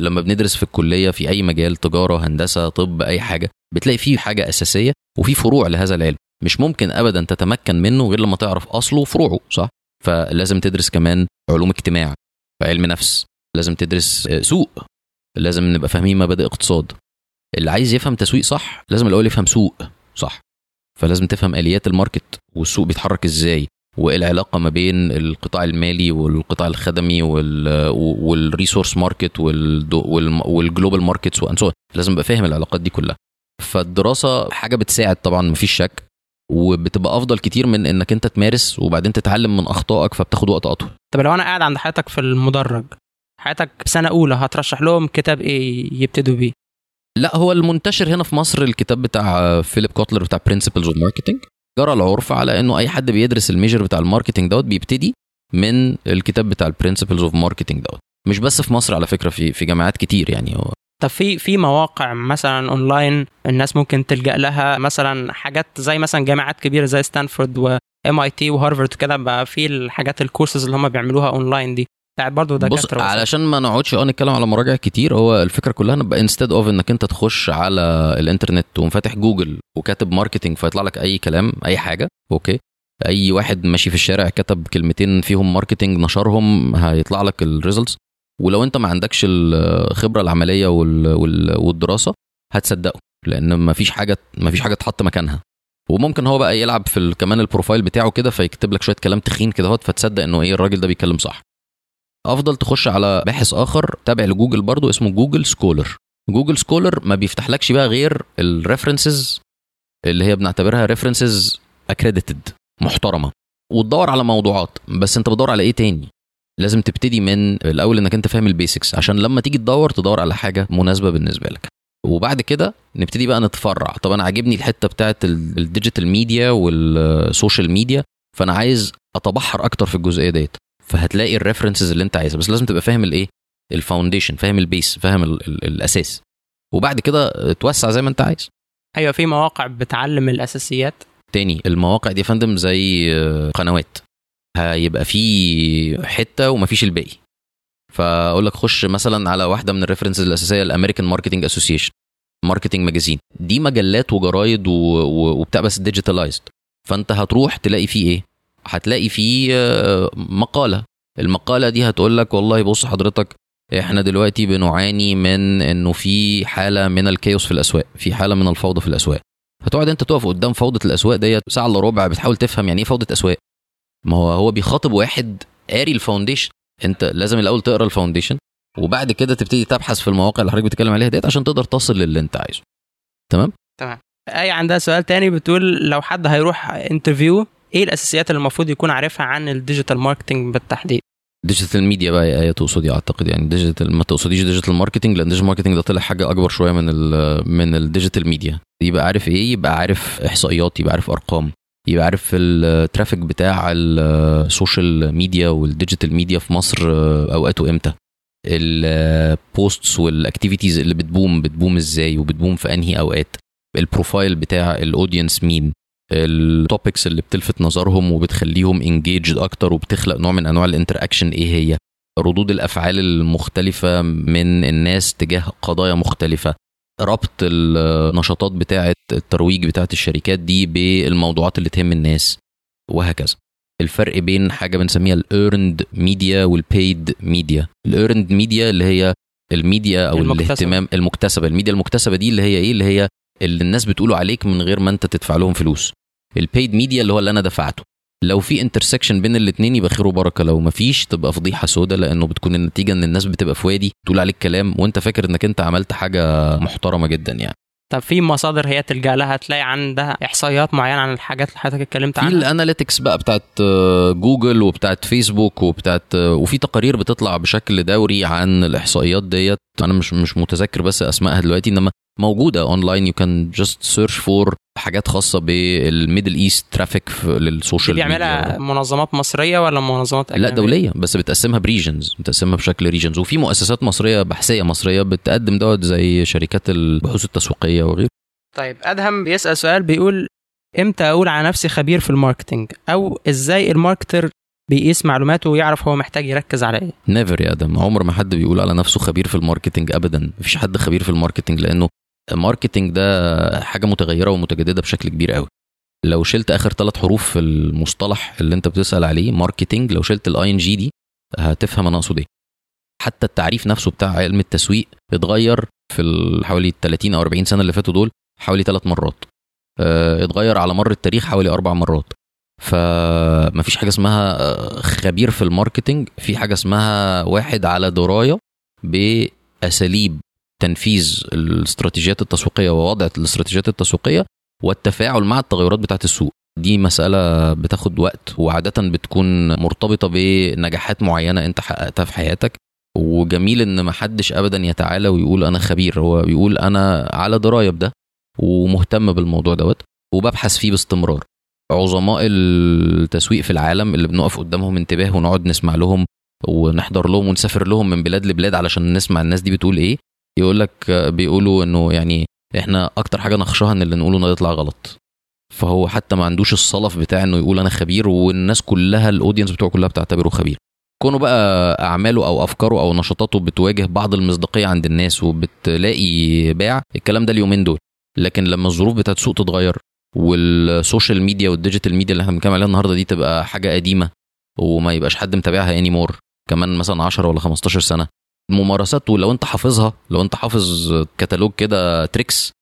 Speaker 2: لما بندرس في الكلية في أي مجال تجارة هندسة طب أي حاجة بتلاقي فيه حاجة أساسية وفي فروع لهذا العلم. مش ممكن ابدا تتمكن منه غير لما تعرف أصله وفروعه صح؟ فلازم تدرس كمان علوم اجتماع علم نفس. لازم تدرس آه، سوق. لازم نبقى فاهمين مبادئ اقتصاد. اللي عايز يفهم تسويق صح لازم الأول يفهم سوق صح. فلازم تفهم آليات ال market والسوق بيتحرك إزاي وايه العلاقه ما بين القطاع المالي والقطاع الخدمي وال resource market وال global markets وان لازم أبقى فاهم العلاقات دي كلها. فالدراسة حاجة بتساعد طبعا مفيش شك وبتبقى أفضل كتير من إنك أنت تمارس وبعدين تتعلم من أخطائك فبتاخد وقت أطول.
Speaker 1: طب لو أنا قاعد عند حياتك في المدرج حياتك سنة أولى هترشح لهم كتاب إيه يبتدوا بيه؟
Speaker 2: لا هو المنتشر هنا في مصر الكتاب بتاع فيليب كوتلر بتاع principles of marketing جرى العرف على إنه أي حد بيدرس ال major بتاع ال marketing دوت بيبتدي من الكتاب بتاع ال principles of marketing دوت. مش بس في مصر على فكرة في في جامعات كتير يعني. هو
Speaker 1: طب في في مواقع مثلا اونلاين الناس ممكن تلجأ لها؟ مثلا حاجات زي مثلا جامعات كبيرة زي ستانفورد و MIT وهارفارد كده بقى في الحاجات الكورسز اللي هم بيعملوها اونلاين دي. بتاعت برضه
Speaker 2: دكاترة بص علشان ما نقعدش آه نتكلم على مراجع كتير هو الفكرة كلها نبقى instead of إنك أنت تخش على الإنترنت ومفاتح جوجل وكاتب marketing فيطلع لك أي كلام أي حاجة أوكي؟ أي واحد ماشي في الشارع كتب كلمتين فيهم marketing نشرهم هيطلع لك ال results ولو أنت ما عندكش الخبرة العملية والدراسة هتصدقه لأن ما فيش حاجة ما فيش حاجة تحط مكانها. وممكن هو بقى يلعب في كمان ال profile بتاعه كده فيكتب لك شوية كلام تخين كده اهوت فتصدق إنه إيه الراجل ده بيتكلم صح. أفضل تخش على باحث آخر تابع لجوجل برضو اسمه جوجل Scholar. جوجل Scholar ما بيفتحلكش بقى غير ال references اللي هي بنعتبرها references accredited محترمة. وتدور على موضوعات بس انت بتدور على إيه تاني؟ لازم تبتدي من الأول إنك انت فاهم ال basics عشان لما تيجي تدور تدور على حاجة مناسبة بالنسبة لك. وبعد كده نبتدي بقى نتفرع. طب أنا عاجبني الحتة بتاعت ال digital media وال social media فأنا عايز أتبحر أكتر في الجزئية ديت. فهتلاقي ال references اللي انت عايزها. بس لازم تبقى فاهم الايه؟ ال foundation فاهم ال base فاهم ال ال الأساس. وبعد كده توسع زي ما انت عايز.
Speaker 1: أيوه في مواقع بتعلم الأساسيات.
Speaker 2: تاني المواقع دي يا فندم زي قنوات. هيبقى في حتة ومفيش الباقي. فأقول لك خش مثلا على واحدة من ال references الأساسية ال American Marketing Association Marketing Magazine. دي مجلات وجرايد وبتاع بس digitalized فأنت هتروح تلاقي فيه إيه؟ هتلاقي فيه آه، مقالة. المقالة دي هتقول لك والله بص حضرتك إحنا دلوقتي بنعاني من إنه في حالة من ال chaos في الأسواق في حالة من الفوضى في الأسواق. هتقعد أنت تقف قدام فوضى الأسواق ديت ساعة إلا ربع بتحاول تفهم يعني إيه فوضى أسواق. ما هو هو بيخاطب واحد قاري ال foundation. أنت لازم الأول تقرأ ال foundation وبعد كده تبتدي تبحث في المواقع اللي حضرتك بتتكلم عليها ديت عشان تقدر تصل للي أنت عايزه. تمام؟
Speaker 1: تمام. أي عندها سؤال تاني بتقول لو حد هيروح interview إيه الأساسيات اللي المفروض يكون عارفها عن ال digital marketing بالتحديد؟
Speaker 2: digital media بقى يا تقصدي أعتقد يعني digital ما تقصديش digital marketing لأن digital marketing ده طلع حاجة أكبر شوية من ال من ال digital media يبقى عارف إيه؟ يبقى عارف إحصائيات يبقى عارف أرقام يبقى عارف ال traffic بتاع ال social media وال digital media في مصر أوقاته إمتى. ال posts وال activities اللي بت boom بت boom إزاي؟ وبت boom في أنهي أوقات؟ ال profile بتاع ال audience مين؟ ال topics اللي بتلفت نظرهم وبتخليهم engaged أكتر وبتخلق نوع من أنواع ال interaction إيه هي؟ ردود الأفعال المختلفة من الناس تجاه قضايا مختلفة. ربط النشاطات بتاعه الترويج بتاعه الشركات دي بالموضوعات اللي تهم الناس وهكذا. الفرق بين حاجة بنسميها ال earned media وال paid media ال earned media اللي هي الميديا أو المكتسب. الاهتمام المكتسبة. الميديا المكتسبة دي اللي هي إيه؟ اللي هي اللي الناس بتقوله عليك من غير ما انت تدفع لهم فلوس. ال paid media اللي هو اللي أنا دفعته. لو في intersection بين الاثنين يبقى خير وبركة لو ما فيش تبقى فضيحة سودة لأنه بتكون النتيجة إن الناس بتبقى في وادي تقول عليك كلام وأنت فاكر إنك أنت عملت حاجة محترمة جدا يعني.
Speaker 1: طب في مصادر هي تلجأ لها؟ تلاقي عندها إحصائيات معينة عن الحاجات اللي حضرتك اتكلمت عنها؟
Speaker 2: في ال analytics بقى بتاعت آه، جوجل وبتاعت فيسبوك وبتاعت آه، وفي تقارير بتطلع بشكل دوري عن الإحصائيات ديت. أنا مش مش متذكر بس أسمائها دلوقتي إنما موجودة online you can just search for حاجات خاصة بال Middle East traffic
Speaker 1: لل social media بيعملها منظمات مصرية ولا منظمات
Speaker 2: أجنبية؟ لا دولية بس بتقسمها ب regions. بتقسمها بشكل regions وفي مؤسسات مصرية بحثية مصرية بتقدم دوت زي شركات البحوث التسويقية وغيره.
Speaker 1: طيب أدهم بيسأل سؤال بيقول إمتى أقول على نفسي خبير في ال marketing أو إزاي ال marketer بيقيس معلوماته ويعرف هو محتاج يركز على إيه؟
Speaker 2: never يا أدهم عمر ما حد بيقول على نفسه خبير في ال marketing ابدا. مفيش حد خبير في ال marketing لأنه ال marketing ده حاجة متغيرة ومتجددة بشكل كبير قوي. لو شلت آخر ثلاث حروف في المصطلح اللي أنت بتسأل عليه marketing لو شلت ال ing دي هتفهم أنا أقصد إيه. حتى التعريف نفسه بتاع علم التسويق اتغير في حوالي 30 أو 40 سنة اللي فاتوا دول حوالي ثلاث مرات. آه اتغير على مر التاريخ حوالي أربع مرات. فما فيش حاجة اسمها خبير في الماركتنج في حاجة اسمها واحد على دراية بأساليب تنفيذ الاستراتيجيات التسويقية ووضع الاستراتيجيات التسويقية والتفاعل مع التغيرات بتاعه السوق. دي مسألة بتاخد وقت وعادة بتكون مرتبطة بنجاحات معينة انت حققتها في حياتك. وجميل ان محدش ابدا يتعالى ويقول أنا خبير هو بيقول أنا على دراية بده ومهتم بالموضوع دوت وببحث فيه باستمرار. عظماء التسويق في العالم اللي بنقف قدامهم انتباه ونقعد نسمع لهم ونحضر لهم ونسافر لهم من بلاد لبلاد علشان نسمع الناس دي بتقول إيه يقول لك بيقولوا إنه يعني إحنا أكتر حاجة نخشاها إن اللي نقوله يطلع غلط. فهو حتى ما عندوش الصلف بتاع إنه يقول أنا خبير والناس كلها ال audience بتوعه كلها بتعتبره خبير. كونه بقى أعماله أو أفكاره أو نشاطاته بتواجه بعض المصداقية عند الناس وبتلاقي باع الكلام ده اليومين دول. لكن لما الظروف بتاعت السوق تتغير وال social media وال digital media اللي إحنا بنتكلم عليها النهارده دي تبقى حاجة قديمة وما يبقاش حد متابعها any more كمان مثلا 10 ولا 15 سنة. الممارسات ولو انت حافظها لو انت حافظ كتالوج كده tricks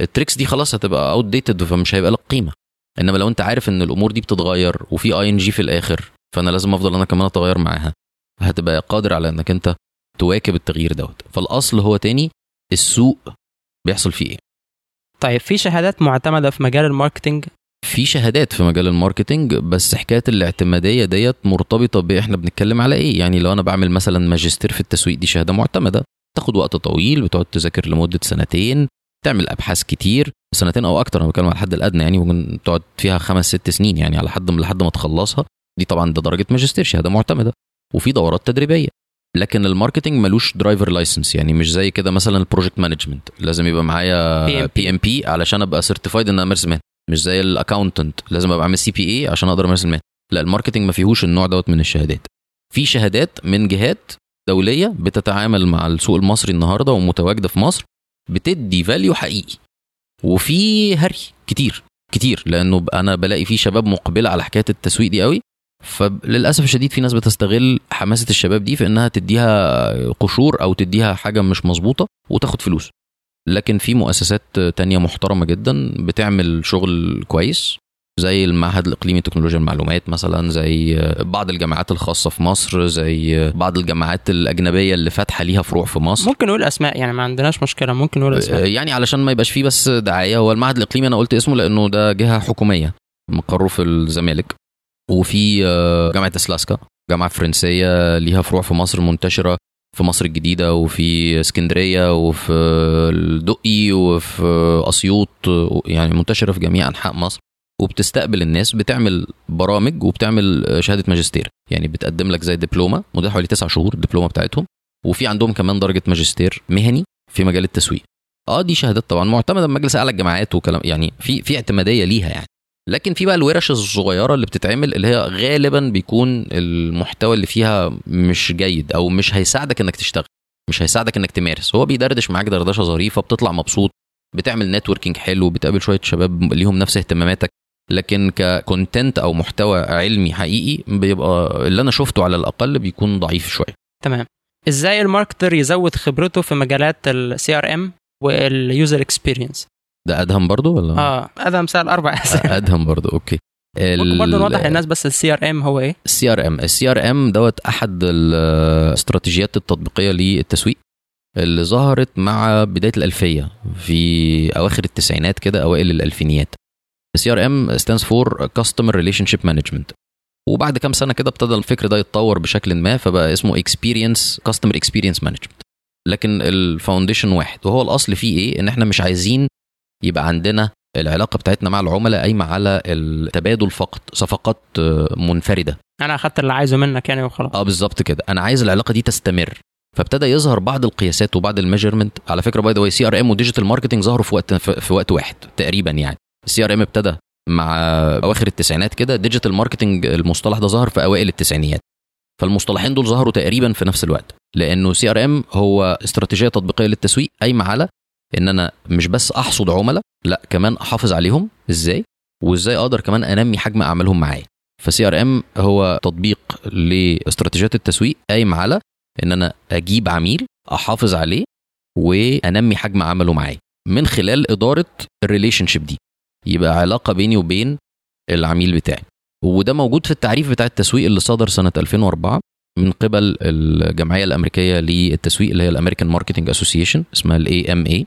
Speaker 2: ال tricks دي خلاص هتبقى outdated فمش هيبقى لك قيمة. إنما لو انت عارف إن الأمور دي بتتغير وفي ing في الآخر فأنا لازم أفضل أنا كمان أتغير معاها. هتبقى قادر على إنك أنت تواكب التغيير دوت. فالأصل هو تاني السوق بيحصل فيه إيه؟
Speaker 1: طيب في شهادات معتمدة في مجال ال marketing
Speaker 2: في شهادات في مجال ال marketing بس حكاية الاعتمادية ديت مرتبطة باحنا بنتكلم على إيه؟ يعني لو أنا بعمل مثلا ماجستير في التسويق دي شهادة معتمدة تاخد وقت طويل بتقعد تذاكر لمدة سنتين تعمل أبحاث كتير سنتين أو أكتر أنا بتكلم على الحد الأدنى يعني ممكن تقعد فيها خمس ست سنين يعني على حد لحد ما تخلصها دي طبعا ده درجة ماجستير شهادة معتمدة وفي دورات تدريبية. لكن ال marketing ملوش driver license يعني مش زي كده مثلا ال project management لازم يبقى معايا PMP علشان أبقى certified إن أمارس مهنه مش زي ال accountant لازم أبقى عامل CPA عشان أقدر امارس المهنه لا ال marketing ما فيهوش النوع دوت من الشهادات. في شهادات من جهات دولية بتتعامل مع السوق المصري النهارده ومتواجدة في مصر بتدي فاليو حقيقي. وفي هري كتير كتير لأنه أنا بلاقي في شباب مقبلة على حكاية التسويق دي قوي. فللأسف الشديد في ناس بتستغل حماسة الشباب دي في إنها تديها قشور أو تديها حاجة مش مظبوطة وتاخد فلوس. لكن في مؤسسات تانية محترمة جدا بتعمل شغل كويس زي المعهد الإقليمي لتكنولوجيا المعلومات مثلا زي بعض الجامعات الخاصة في مصر زي بعض الجامعات الأجنبية اللي فاتحة ليها فروع في مصر.
Speaker 1: ممكن نقول أسماء يعني ما عندناش مشكلة ممكن نقول أسماء.
Speaker 2: يعني علشان ما يبقاش فيه بس دعاية هو المعهد الإقليمي أنا قلت اسمه لأنه ده جهة حكومية مقره في الزمالك. وفي جامعة إسلاسكا جامعة فرنسية ليها فروع في مصر منتشرة. في مصر الجديدة وفي اسكندرية وفي الدقي وفي أسيوط يعني منتشرة في جميع أنحاء مصر. وبتستقبل الناس بتعمل برامج وبتعمل شهادة ماجستير. يعني بتقدم لك زي دبلومة مدة حوالي تسع شهور الدبلومة بتاعتهم. وفي عندهم كمان درجة ماجستير مهني في مجال التسويق. آه دي شهادات طبعا معتمدة من مجلس أعلى الجامعات وكلام يعني في في اعتمادية ليها يعني. لكن في بقى الورش الصغيرة اللي بتتعمل اللي هي غالبا بيكون المحتوى اللي فيها مش جيد أو مش هيساعدك إنك تشتغل مش هيساعدك إنك تمارس. هو بيدردش معاك دردشة ظريفة بتطلع مبسوط بتعمل networking حلو بتقابل شوية شباب ليهم نفس اهتماماتك. لكن ك content أو محتوى علمي حقيقي بيبقى اللي أنا شفته على الأقل بيكون ضعيف شوية.
Speaker 1: تمام. إزاي ال marketer يزود خبرته في مجالات ال CRM وال user experience
Speaker 2: ده أدهم برضو ولا؟
Speaker 1: آه أدهم سال أربع. اسئله
Speaker 2: أدهم برضو أوكي.
Speaker 1: ممكن برضه نوضح للناس بس ال CRM هو
Speaker 2: إيه؟ ال CRM ال CRM دوت أحد الاستراتيجيات التطبيقية للتسويق اللي ظهرت مع بداية الألفية في أواخر التسعينات كده أوائل الألفينيات. ال CRM stands for customer relationship management وبعد كام سنة كده ابتدى الفكر ده يتطور بشكل ما فبقى اسمه experience customer experience management لكن ال foundation واحد. وهو الأصل فيه إيه؟ إن إحنا مش عايزين يبقى عندنا العلاقة بتاعتنا مع العملاء قايمة على التبادل فقط صفقات منفردة.
Speaker 1: أنا أخدت اللي عايزه منك يعني وخلاص.
Speaker 2: آه بالظبط كده. أنا عايز العلاقة دي تستمر. فابتدى يظهر بعض القياسات وبعض ال measurement. على فكرة by the way CRM و digital marketing ظهروا في وقت في وقت واحد تقريبا يعني. ال CRM ابتدى مع أواخر التسعينات كده. digital marketing المصطلح ده ظهر في أوائل التسعينيات. فالمصطلحين دول ظهروا تقريبا في نفس الوقت. لأنه CRM هو استراتيجية تطبيقية للتسويق قايمة على إن أنا مش بس أحصد عملاء لا كمان أحافظ عليهم. إزاي؟ وإزاي أقدر كمان أنمي حجم أعمالهم معايا. ف CRM هو تطبيق لاستراتيجيات التسويق قايم على إن أنا أجيب عميل أحافظ عليه وأنمي حجم عمله معايا. من خلال إدارة ال relationship دي. يبقى علاقة بيني وبين العميل بتاعي. وده موجود في التعريف بتاع التسويق اللي صدر سنة 2004 من قبل الجمعية الأمريكية للتسويق اللي هي ال American Marketing Association اسمها ال AMA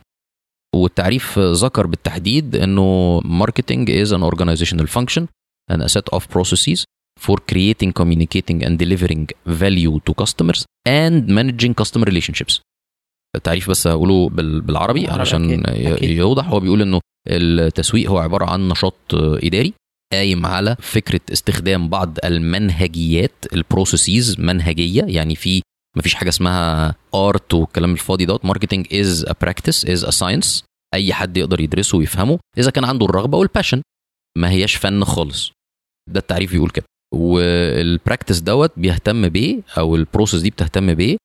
Speaker 2: والتعريف ذكر بالتحديد إنه marketing is an organizational function and a set of processes for creating, communicating and delivering value to customers and managing customer relationships. التعريف بس هقوله بالعربي علشان. يوضح هو بيقول إنه التسويق هو عبارة عن نشاط إداري قايم على فكرة استخدام بعض المنهجيات ال processes منهجية يعني في مفيش حاجة اسمها art والكلام الفاضي دوت. marketing is a practice is a science أي حد يقدر يدرسه ويفهمه إذا كان عنده الرغبة وال passion ما هياش فن خالص. ده التعريف بيقول كده. وال practice دوت بيهتم بايه أو ال process دي بتهتم بايه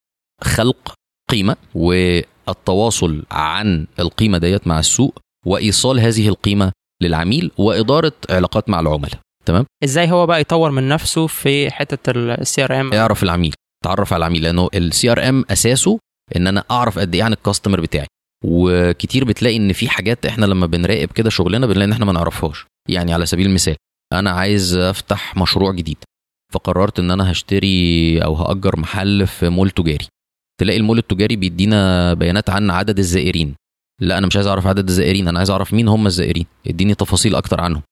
Speaker 2: خلق قيمة والتواصل عن القيمة ديت مع السوق وإيصال هذه القيمة للعميل وإدارة علاقات مع العملاء. تمام؟
Speaker 1: إزاي هو بقى يطور من نفسه في حتة ال CRM
Speaker 2: اعرف العميل. تعرف على العميل لأنه ال CRM أساسه إن أنا أعرف قد إيه عن ال customer بتاعي. وكتير بتلاقي إن في حاجات إحنا لما بنراقب كده شغلنا بنلاقي إن إحنا ما نعرفهاش. يعني على سبيل المثال أنا عايز أفتح مشروع جديد فقررت إن أنا هشتري أو هأجر محل في مول تجاري. تلاقي المول التجاري بيدينا بيانات عن عدد الزائرين. لا أنا مش عايز أعرف عدد الزائرين أنا عايز أعرف مين هم الزائرين. اديني تفاصيل أكتر عنهم.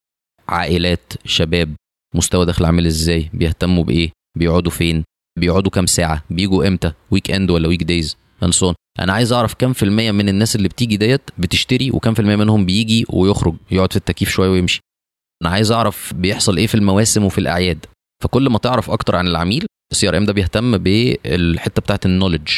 Speaker 2: عائلات شباب مستوى دخل عامل إزاي بيهتموا بإيه بيقعدوا فين بيقعدوا كام ساعة؟ بيجوا إمتى؟ weekend ولا weekdays and so on أنا عايز أعرف كام في المية من الناس اللي بتيجي ديت بتشتري وكام في المية منهم بيجي ويخرج يقعد في التكييف شوية ويمشي. أنا عايز أعرف بيحصل إيه في المواسم وفي الأعياد. فكل ما تعرف أكتر عن العميل ال CRM ده بيهتم بالحتة بتاعت ال knowledge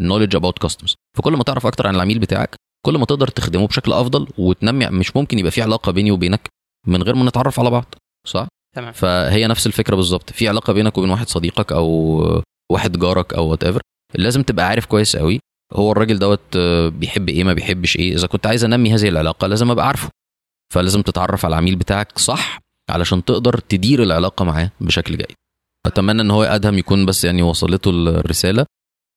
Speaker 2: ال knowledge about customers فكل ما تعرف أكتر عن العميل بتاعك كل ما تقدر تخدمه بشكل أفضل وتنمي مش ممكن يبقى في علاقة بيني وبينك من غير ما نتعرف على بعض. صح؟
Speaker 1: تمام.
Speaker 2: فهي نفس الفكرة بالظبط. في علاقة بينك وبين واحد صديقك أو واحد جارك أو whatever لازم تبقى عارف كويس قوي هو الراجل دوت بيحب إيه ما بيحبش إيه. إذا كنت عايز أنمي هذه العلاقة لازم أبقى عارفه. فلازم تتعرف على العميل بتاعك صح علشان تقدر تدير العلاقة معاه بشكل جيد. أتمنى إن هو أدهم يكون بس يعني وصلته الرسالة.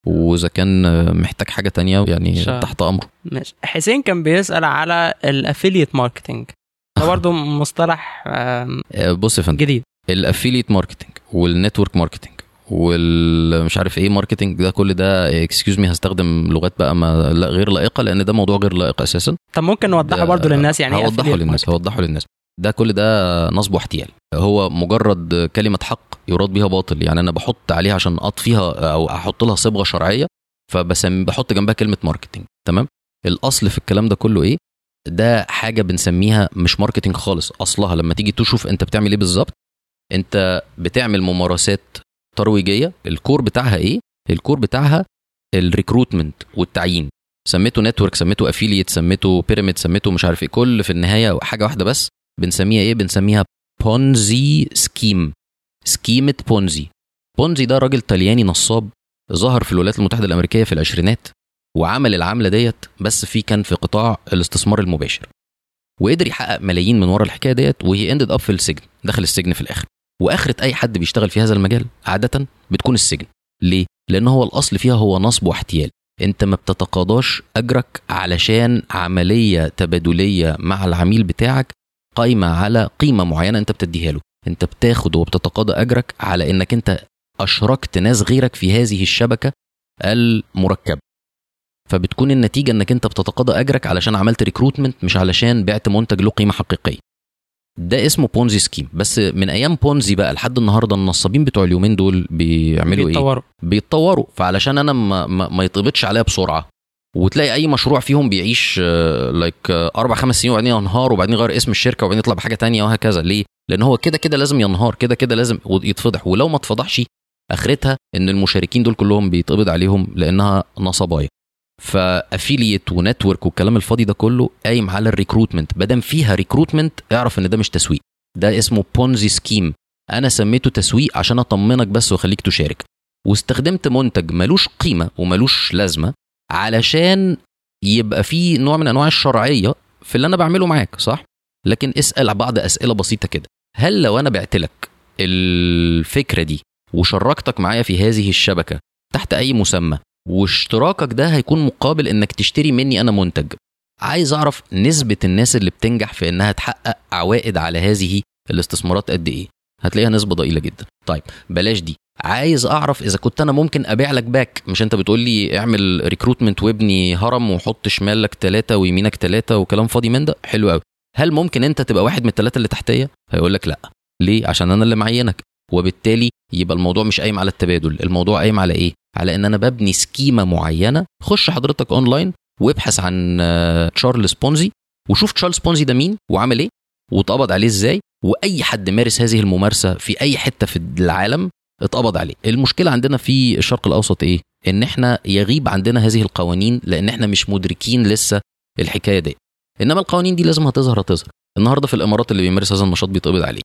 Speaker 2: وإذا كان محتاج حاجة تانية يعني
Speaker 1: شاء.
Speaker 2: تحت امره
Speaker 1: ماشي. حسين كان بيسأل على ال affiliate marketing ده برضه مصطلح
Speaker 2: آه، بص يا فندم.
Speaker 1: جديد.
Speaker 2: ال affiliate marketing وال network marketing والمش عارف إيه marketing ده كل ده excuse me هستخدم لغات بقى ما لا غير لائقة لأن ده موضوع غير لائق أساسا.
Speaker 1: طب ممكن نوضحه برضه للناس يعني إيه
Speaker 2: هوضحه للناس؟ هوضحه للناس. ده كل ده نصب واحتيال. هو مجرد كلمة حق يراد بيها باطل يعني أنا بحط عليها عشان اطفيها أو أحط لها صبغة شرعية فبسم بحط جنبها كلمة marketing تمام؟ الأصل في الكلام ده كله إيه؟ ده حاجة بنسميها مش marketing خالص. أصلها لما تيجي تشوف أنت بتعمل إيه بالظبط أنت بتعمل ممارسات ترويجية. ال core بتاعها إيه؟ ال core بتاعها ال recruitment والتعيين. سميته network سميته affiliate سميته pyramid سميته مش عارف إيه. كل في النهاية حاجة واحدة بس بنسميها إيه؟ بنسميها بونزي scheme سكيمة بونزي بونزي ده راجل طلياني نصاب ظهر في الولايات المتحدة الأمريكية في العشرينات. وعمل العملة ديت بس في كان في قطاع الاستثمار المباشر. وقدر يحقق ملايين من ورا الحكاية ديت وهي ended up في السجن دخل السجن في الآخر. وآخرة أي حد بيشتغل في هذا المجال عادة بتكون السجن. ليه؟ لأن هو الأصل فيها هو نصب واحتيال. أنت ما بتتقاضاش أجرك علشان عملية تبادلية مع العميل بتاعك قايمة على قيمة معينة أنت بتديها له. أنت بتاخد وبتتقاضى أجرك على إنك أنت أشركت ناس غيرك في هذه الشبكة المركبة. فبتكون النتيجة إنك أنت بتتقاضى أجرك علشان عملت recruitment مش علشان بعت منتج له قيمة حقيقية. ده اسمه بونزي scheme بس من أيام بونزي بقى لحد النهارده النصابين بتوع اليومين دول بيعملوا إيه؟
Speaker 1: بيتطوروا.
Speaker 2: بيتطوروا. فعلشان أنا ما, ما, ما يتظبطش عليا بسرعة. وتلاقي أي مشروع فيهم بيعيش like أربع خمس سنين وبعدين ينهار وبعدين يغير اسم الشركة وبعدين يطلع بحاجة تانية وهكذا. ليه؟ لأن هو كده كده لازم ينهار كده كده لازم يتفضح. ولو ما اتفضحش آخرتها إن المشاركين دول كلهم بيتقبض عليهم لأنها نصباية. ف affiliate و network والكلام الفاضي ده كله قايم على ال recruitment ما دام فيها recruitment اعرف إن ده مش تسويق. ده اسمه بونزي scheme أنا سميته تسويق عشان أطمنك بس وأخليك تشارك. واستخدمت منتج ملوش قيمة وملوش لازمة علشان يبقى في نوع من أنواع الشرعية في اللي أنا بعمله معاك صح؟ لكن اسأل بعض أسئلة بسيطة كده. هل لو أنا بعت لك الفكرة دي وشركتك معايا في هذه الشبكة تحت أي مسمى واشتراكك ده هيكون مقابل إنك تشتري مني أنا منتج. عايز أعرف نسبة الناس اللي بتنجح في إنها تحقق عوائد على هذه الاستثمارات قد إيه؟ هتلاقيها نسبة ضئيلة جدا. طيب بلاش دي. عايز أعرف إذا كنت أنا ممكن أبيع لك باك مش أنت بتقول لي اعمل recruitment وابني هرم وحط شمالك ثلاثة ويمينك ثلاثة وكلام فاضي من ده؟ حلو قوي هل ممكن أنت تبقى واحد من الثلاثه اللي تحتيا؟ هيقول لك لأ. ليه؟ عشان أنا اللي معينك. وبالتالي يبقى الموضوع مش قايم على التبادل الموضوع قايم على إيه؟ على إن أنا ببني سكيمة معينة خش حضرتك أونلاين وابحث عن آه، تشارلز بونزي وشوف تشارلز بونزي ده مين وعمل إيه واتقبض عليه إزاي وأي حد مارس هذه الممارسة في أي حتة في العالم اتقبض عليه. المشكلة عندنا في الشرق الأوسط إيه؟ إن إحنا يغيب عندنا هذه القوانين لأن إحنا مش مدركين لسه الحكاية دي. إنما القوانين دي لازم هتظهر هتظهر. النهارده في الإمارات اللي بيمارس هذا النشاط بيتقبض عليه.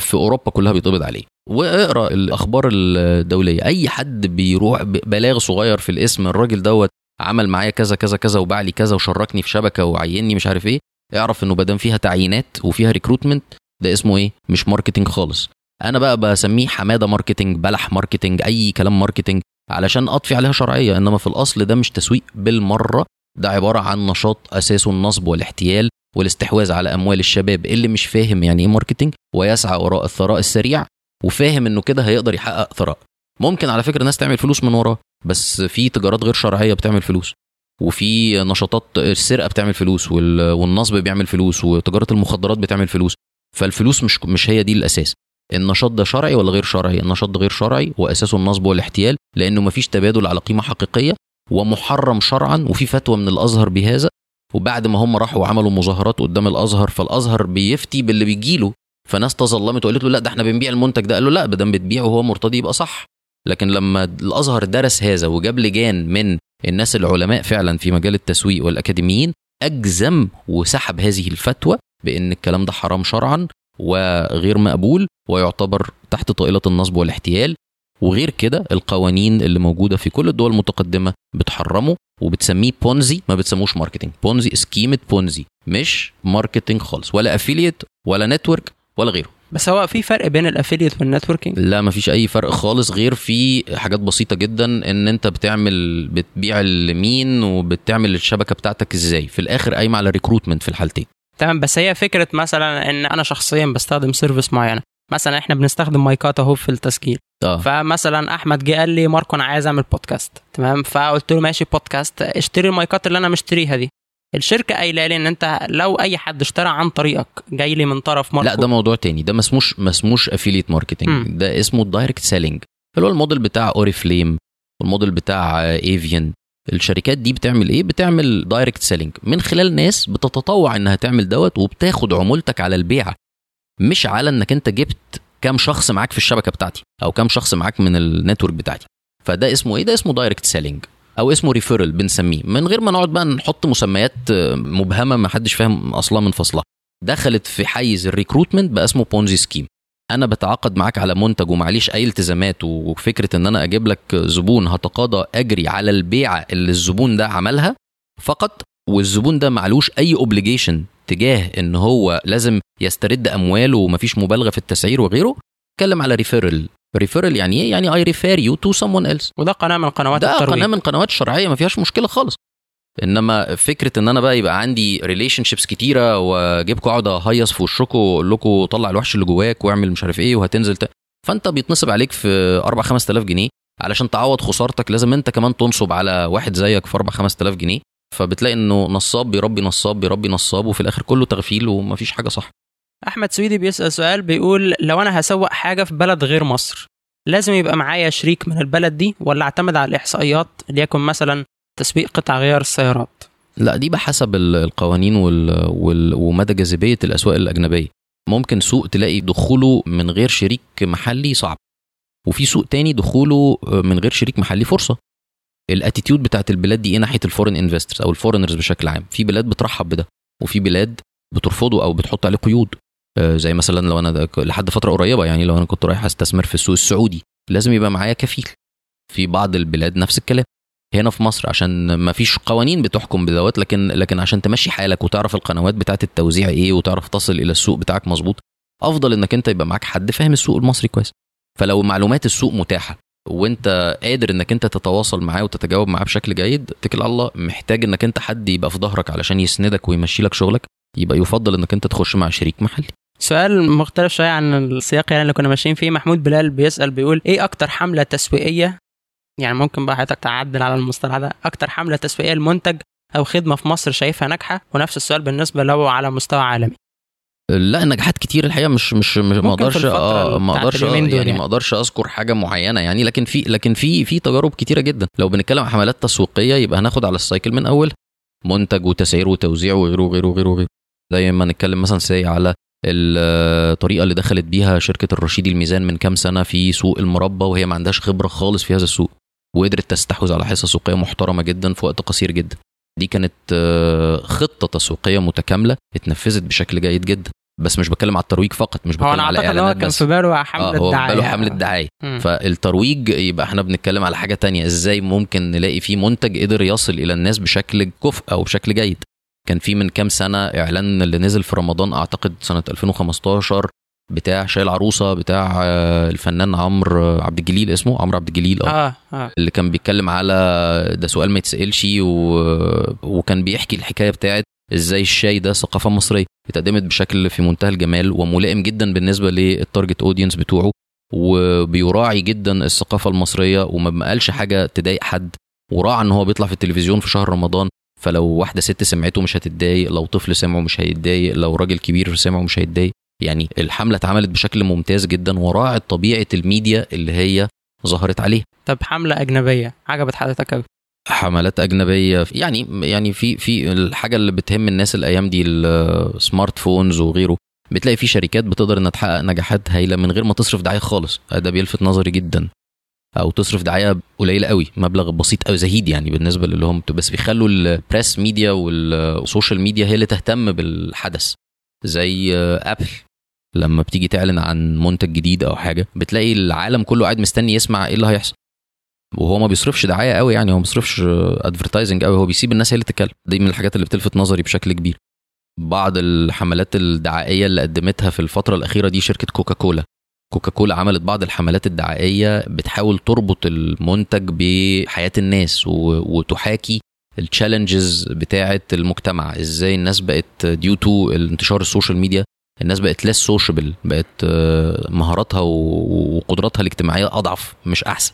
Speaker 2: في أوروبا كلها بيتقبض عليه. وأقرأ الأخبار الدولية. أي حد بيروح بلاغ صغير في الاسم الراجل دوت عمل معايا كذا كذا كذا وباع لي كذا وشركني في شبكة وعينني مش عارف إيه اعرف إنه مادام فيها تعيينات وفيها recruitment ده اسمه إيه؟ مش marketing خالص. أنا بقى بسميه حمادة marketing بلح marketing أي كلام marketing علشان أطفي عليها شرعية. إنما في الأصل ده مش تسويق بالمرة ده عبارة عن نشاط أساسه النصب والاحتيال. والاستحواذ على أموال الشباب اللي مش فاهم يعني إيه marketing ويسعى وراء الثراء السريع وفاهم إنه كده هيقدر يحقق ثراء. ممكن على فكرة ناس تعمل فلوس من وراه بس في تجارات غير شرعية بتعمل فلوس وفي نشاطات السرقة بتعمل فلوس والنصب بيعمل فلوس وتجارة المخدرات بتعمل فلوس فالفلوس مش مش هي دي الأساس. النشاط ده شرعي ولا غير شرعي؟ النشاط ده غير شرعي وأساسه النصب والاحتيال لأنه مفيش تبادل على قيمة حقيقية ومحرم شرعا وفي فتوى من الأزهر بهذا وبعد ما هم راحوا وعملوا مظاهرات قدام الأزهر فالأزهر بيفتي باللي بيجيله. فناس تظلمت وقالت له لا ده إحنا بنبيع المنتج ده. قال له لا ما دام بتبيعه وهو مرتضي يبقى صح. لكن لما الأزهر درس هذا وجاب لجان من الناس العلماء فعلا في مجال التسويق والأكاديميين أجزم وسحب هذه الفتوى بأن الكلام ده حرام شرعا وغير مقبول ويعتبر تحت طائلة النصب والاحتيال. وغير كده القوانين اللي موجودة في كل الدول المتقدمة بتحرمه وبتسميه بونزي ما بتسموش marketing بونزي سكيمه بونزي مش marketing خالص ولا affiliate ولا network ولا غيره.
Speaker 1: بس هو في فرق بين ال affiliate وال networking
Speaker 2: لا ما فيش أي فرق خالص غير في حاجات بسيطة جدا إن أنت بتعمل بتبيع لمين وبتعمل الشبكة بتاعتك إزاي. في الآخر قايمة على recruitment في الحالتين.
Speaker 1: تمام بس هي فكرة مثلا إن أنا شخصيا بستخدم service معينة. مثلا إحنا بنستخدم مايكات أهو في التسجيل.
Speaker 2: آه.
Speaker 1: فمثلا أحمد جه قال لي ماركو أنا عايز أعمل بودكاست تمام؟ فقلت له ماشي بودكاست اشتري المايكات اللي أنا مشتريها دي. الشركة قايلة لي إن أنت لو أي حد اشترى عن طريقك جاي لي من طرف ماركو.
Speaker 2: لا ده موضوع تاني. ده ما اسموش ما اسموش affiliate marketing ده اسمه ال direct selling اللي هو الموديل بتاع اوريفليم والموديل بتاع ايفون الشركات دي بتعمل إيه؟ بتعمل direct selling من خلال ناس بتتطوع إنها تعمل دوت وبتاخد عمولتك على البيع. مش على انك انت جبت كام شخص معاك في الشبكة بتاعتي أو كام شخص معاك من ال network بتاعتي. فده اسمه إيه؟ ده اسمه direct selling أو اسمه referral بنسميه. من غير ما نقعد بقى نحط مسميات مبهمة ما حدش فاهم أصلا من فصلها. دخلت في حيز ال recruitment بقى اسمه بونزي scheme أنا بتعاقد معاك على منتج ومعليش أي التزامات وفكرة إن أنا أجيب لك زبون هتقاضى أجري على البيعة اللي الزبون ده عملها فقط والزبون ده معلوش أي obligation تجاه إن هو لازم يسترد أمواله ومفيش مبالغة في التسعير وغيره اتكلم على referral referral يعني إيه؟ يعني I refer you to someone else
Speaker 1: وده قناه من قنوات
Speaker 2: ده
Speaker 1: الترويج.
Speaker 2: قناه من قنوات الشرعية ما فيهاش مشكلة خالص. إنما فكرة إن أنا بقى يبقى عندي relationships كتيرة وأجيبكم أقعد أهيص في وشكم وأقول لكم طلع الوحش اللي جواك واعمل مش عارف إيه وهتنزل ت... فأنت بيتنصب عليك في 4 5000 جنيه علشان تعوض خسارتك لازم أنت كمان تنصب على واحد زيك في 4 5000 جنيه. فبتلاقي إنه نصاب بيربي نصاب بيربي نصاب وفي الآخر كله تغفيل ومفيش حاجة صح.
Speaker 1: أحمد سويدي بيسأل سؤال بيقول لو أنا هسوق حاجة في بلد غير مصر لازم يبقى معايا شريك من البلد دي ولا أعتمد على الإحصائيات ليكن مثلا تسويق قطع غيار السيارات؟
Speaker 2: لا دي بحسب القوانين وال... وال... ومدى جاذبية الأسواق الأجنبية. ممكن سوق تلاقي دخوله من غير شريك محلي صعب وفي سوق تاني دخوله من غير شريك محلي فرصة. ال attitude بتاعت البلاد دي إيه ناحية ال foreign investors أو ال foreigners بشكل عام؟ في بلاد بترحب بده وفي بلاد بترفضه أو بتحط عليه قيود. آه، زي مثلا لو أنا لحد فترة قريبة يعني لو أنا كنت رايح أستثمر في السوق السعودي لازم يبقى معايا كفيل. في بعض البلاد نفس الكلام. هنا في مصر عشان ما فيش قوانين بتحكم بدوت لكن لكن عشان تمشي حالك وتعرف القنوات بتاعت التوزيع إيه وتعرف تصل إلى السوق بتاعك مظبوط أفضل إنك أنت يبقى معاك حد فاهم السوق المصري كويس. فلو معلومات السوق متاحة وانت قادر انك انت تتواصل معاه وتتجاوب معاه بشكل جيد اتكل على الله محتاج انك انت حد يبقى في ظهرك علشان يسندك ويمشي لك شغلك يبقى يفضل انك انت تخش مع شريك محلي.
Speaker 1: سؤال مختلف شوية عن السياق يعني اللي كنا ماشيين فيه. محمود بلال بيسأل بيقول إيه أكتر حملة تسويقيه يعني ممكن بقى حضرتك تعدل على المصطلح ده أكتر حملة تسويقية لمنتج أو خدمة في مصر شايفها ناجحة؟ ونفس السؤال بالنسبة لو على مستوى عالمي.
Speaker 2: لا نجاحات كتير الحقيقة مش مش, ما
Speaker 1: أقدرش
Speaker 2: آه ما
Speaker 1: أقدرش
Speaker 2: يعني
Speaker 1: يعني.
Speaker 2: ما أقدرش أذكر حاجة معينة يعني لكن في لكن في في تجارب كتيرة جدا. لو بنتكلم عن حملات تسويقية يبقى هناخد على ال cycle من أول منتج وتسعير وتوزيع وغيره وغيره وغيره وغيره. زي ما نتكلم مثلا say على الطريقة اللي دخلت بيها شركة الرشيدي الميزان من كام سنة في سوق المربى وهي ما عندهاش خبرة خالص في هذا السوق وقدرت تستحوذ على حصة سوقية محترمة جدا في وقت قصير جدا. دي كانت آه، خطة تسويقية متكاملة اتنفذت بشكل جيد جدا. بس مش بتكلم على الترويج فقط مش بتكلم على إعلانات
Speaker 1: كان في باله حملة
Speaker 2: هو
Speaker 1: دعايه
Speaker 2: باله حملة
Speaker 1: دعاية.
Speaker 2: فالترويج يبقى إحنا بنتكلم على حاجة تانية. إزاي ممكن نلاقي فيه منتج قدر يصل إلى الناس بشكل كفء أو بشكل جيد؟ كان في من كام سنة إعلان اللي نزل في رمضان أعتقد سنة 2015 بتاع شاي العروسة بتاع آه، الفنان عمرو عبد الجليل اسمه عمرو عبد الجليل آه.
Speaker 1: آه آه.
Speaker 2: اللي كان بيتكلم على ده سؤال ما يتسألش و... وكان بيحكي الحكاية بتاعت إزاي الشاي ده ثقافة مصرية. اتقدمت بشكل في منتهى الجمال وملائم جدا بالنسبة لل target audience بتوعه وبيراعي جدا الثقافة المصرية وما قالش حاجة تضايق حد وراعى إن هو بيطلع في التلفزيون في شهر رمضان فلو واحدة ست سمعته مش هتتضايق لو طفل سمعه مش هيتضايق لو راجل كبير سمعه مش هيتضايق. يعني الحملة اتعملت بشكل ممتاز جدا وراعت طبيعة الميديا اللي هي ظهرت عليه
Speaker 1: طب حملة أجنبية عجبت حضرتك قوي
Speaker 2: حملات أجنبية. يعني يعني في في الحاجة اللي بتهم الناس الأيام دي ال smart phones وغيره بتلاقي في شركات بتقدر إنها تحقق نجاحات هايلة من غير ما تصرف دعاية خالص. ده بيلفت نظري جدا. أو تصرف دعاية قليلة قوي مبلغ بسيط قوي زهيد يعني بالنسبة للي هم بس بيخلوا ال press media وال social media هي اللي تهتم بالحدث. زي ابل لما بتيجي تعلن عن منتج جديد أو حاجة بتلاقي العالم كله قاعد مستني يسمع إيه اللي هيحصل. وهو ما بيصرفش دعاية قوي يعني هو ما بيصرفش advertising قوي هو بيسيب الناس هي اللي تتكلم. دي من الحاجات اللي بتلفت نظري بشكل كبير. بعض الحملات الدعائية اللي قدمتها في الفترة الأخيرة دي شركة كوكا كولا كوكا كولا عملت بعض الحملات الدعائية بتحاول تربط المنتج بحياة الناس وتحاكي ال challenges بتاعة المجتمع. إزاي الناس بقت due to انتشار ال social media الناس بقت less sociable بقت آه، مهاراتها وقدراتها الاجتماعية أضعف مش أحسن.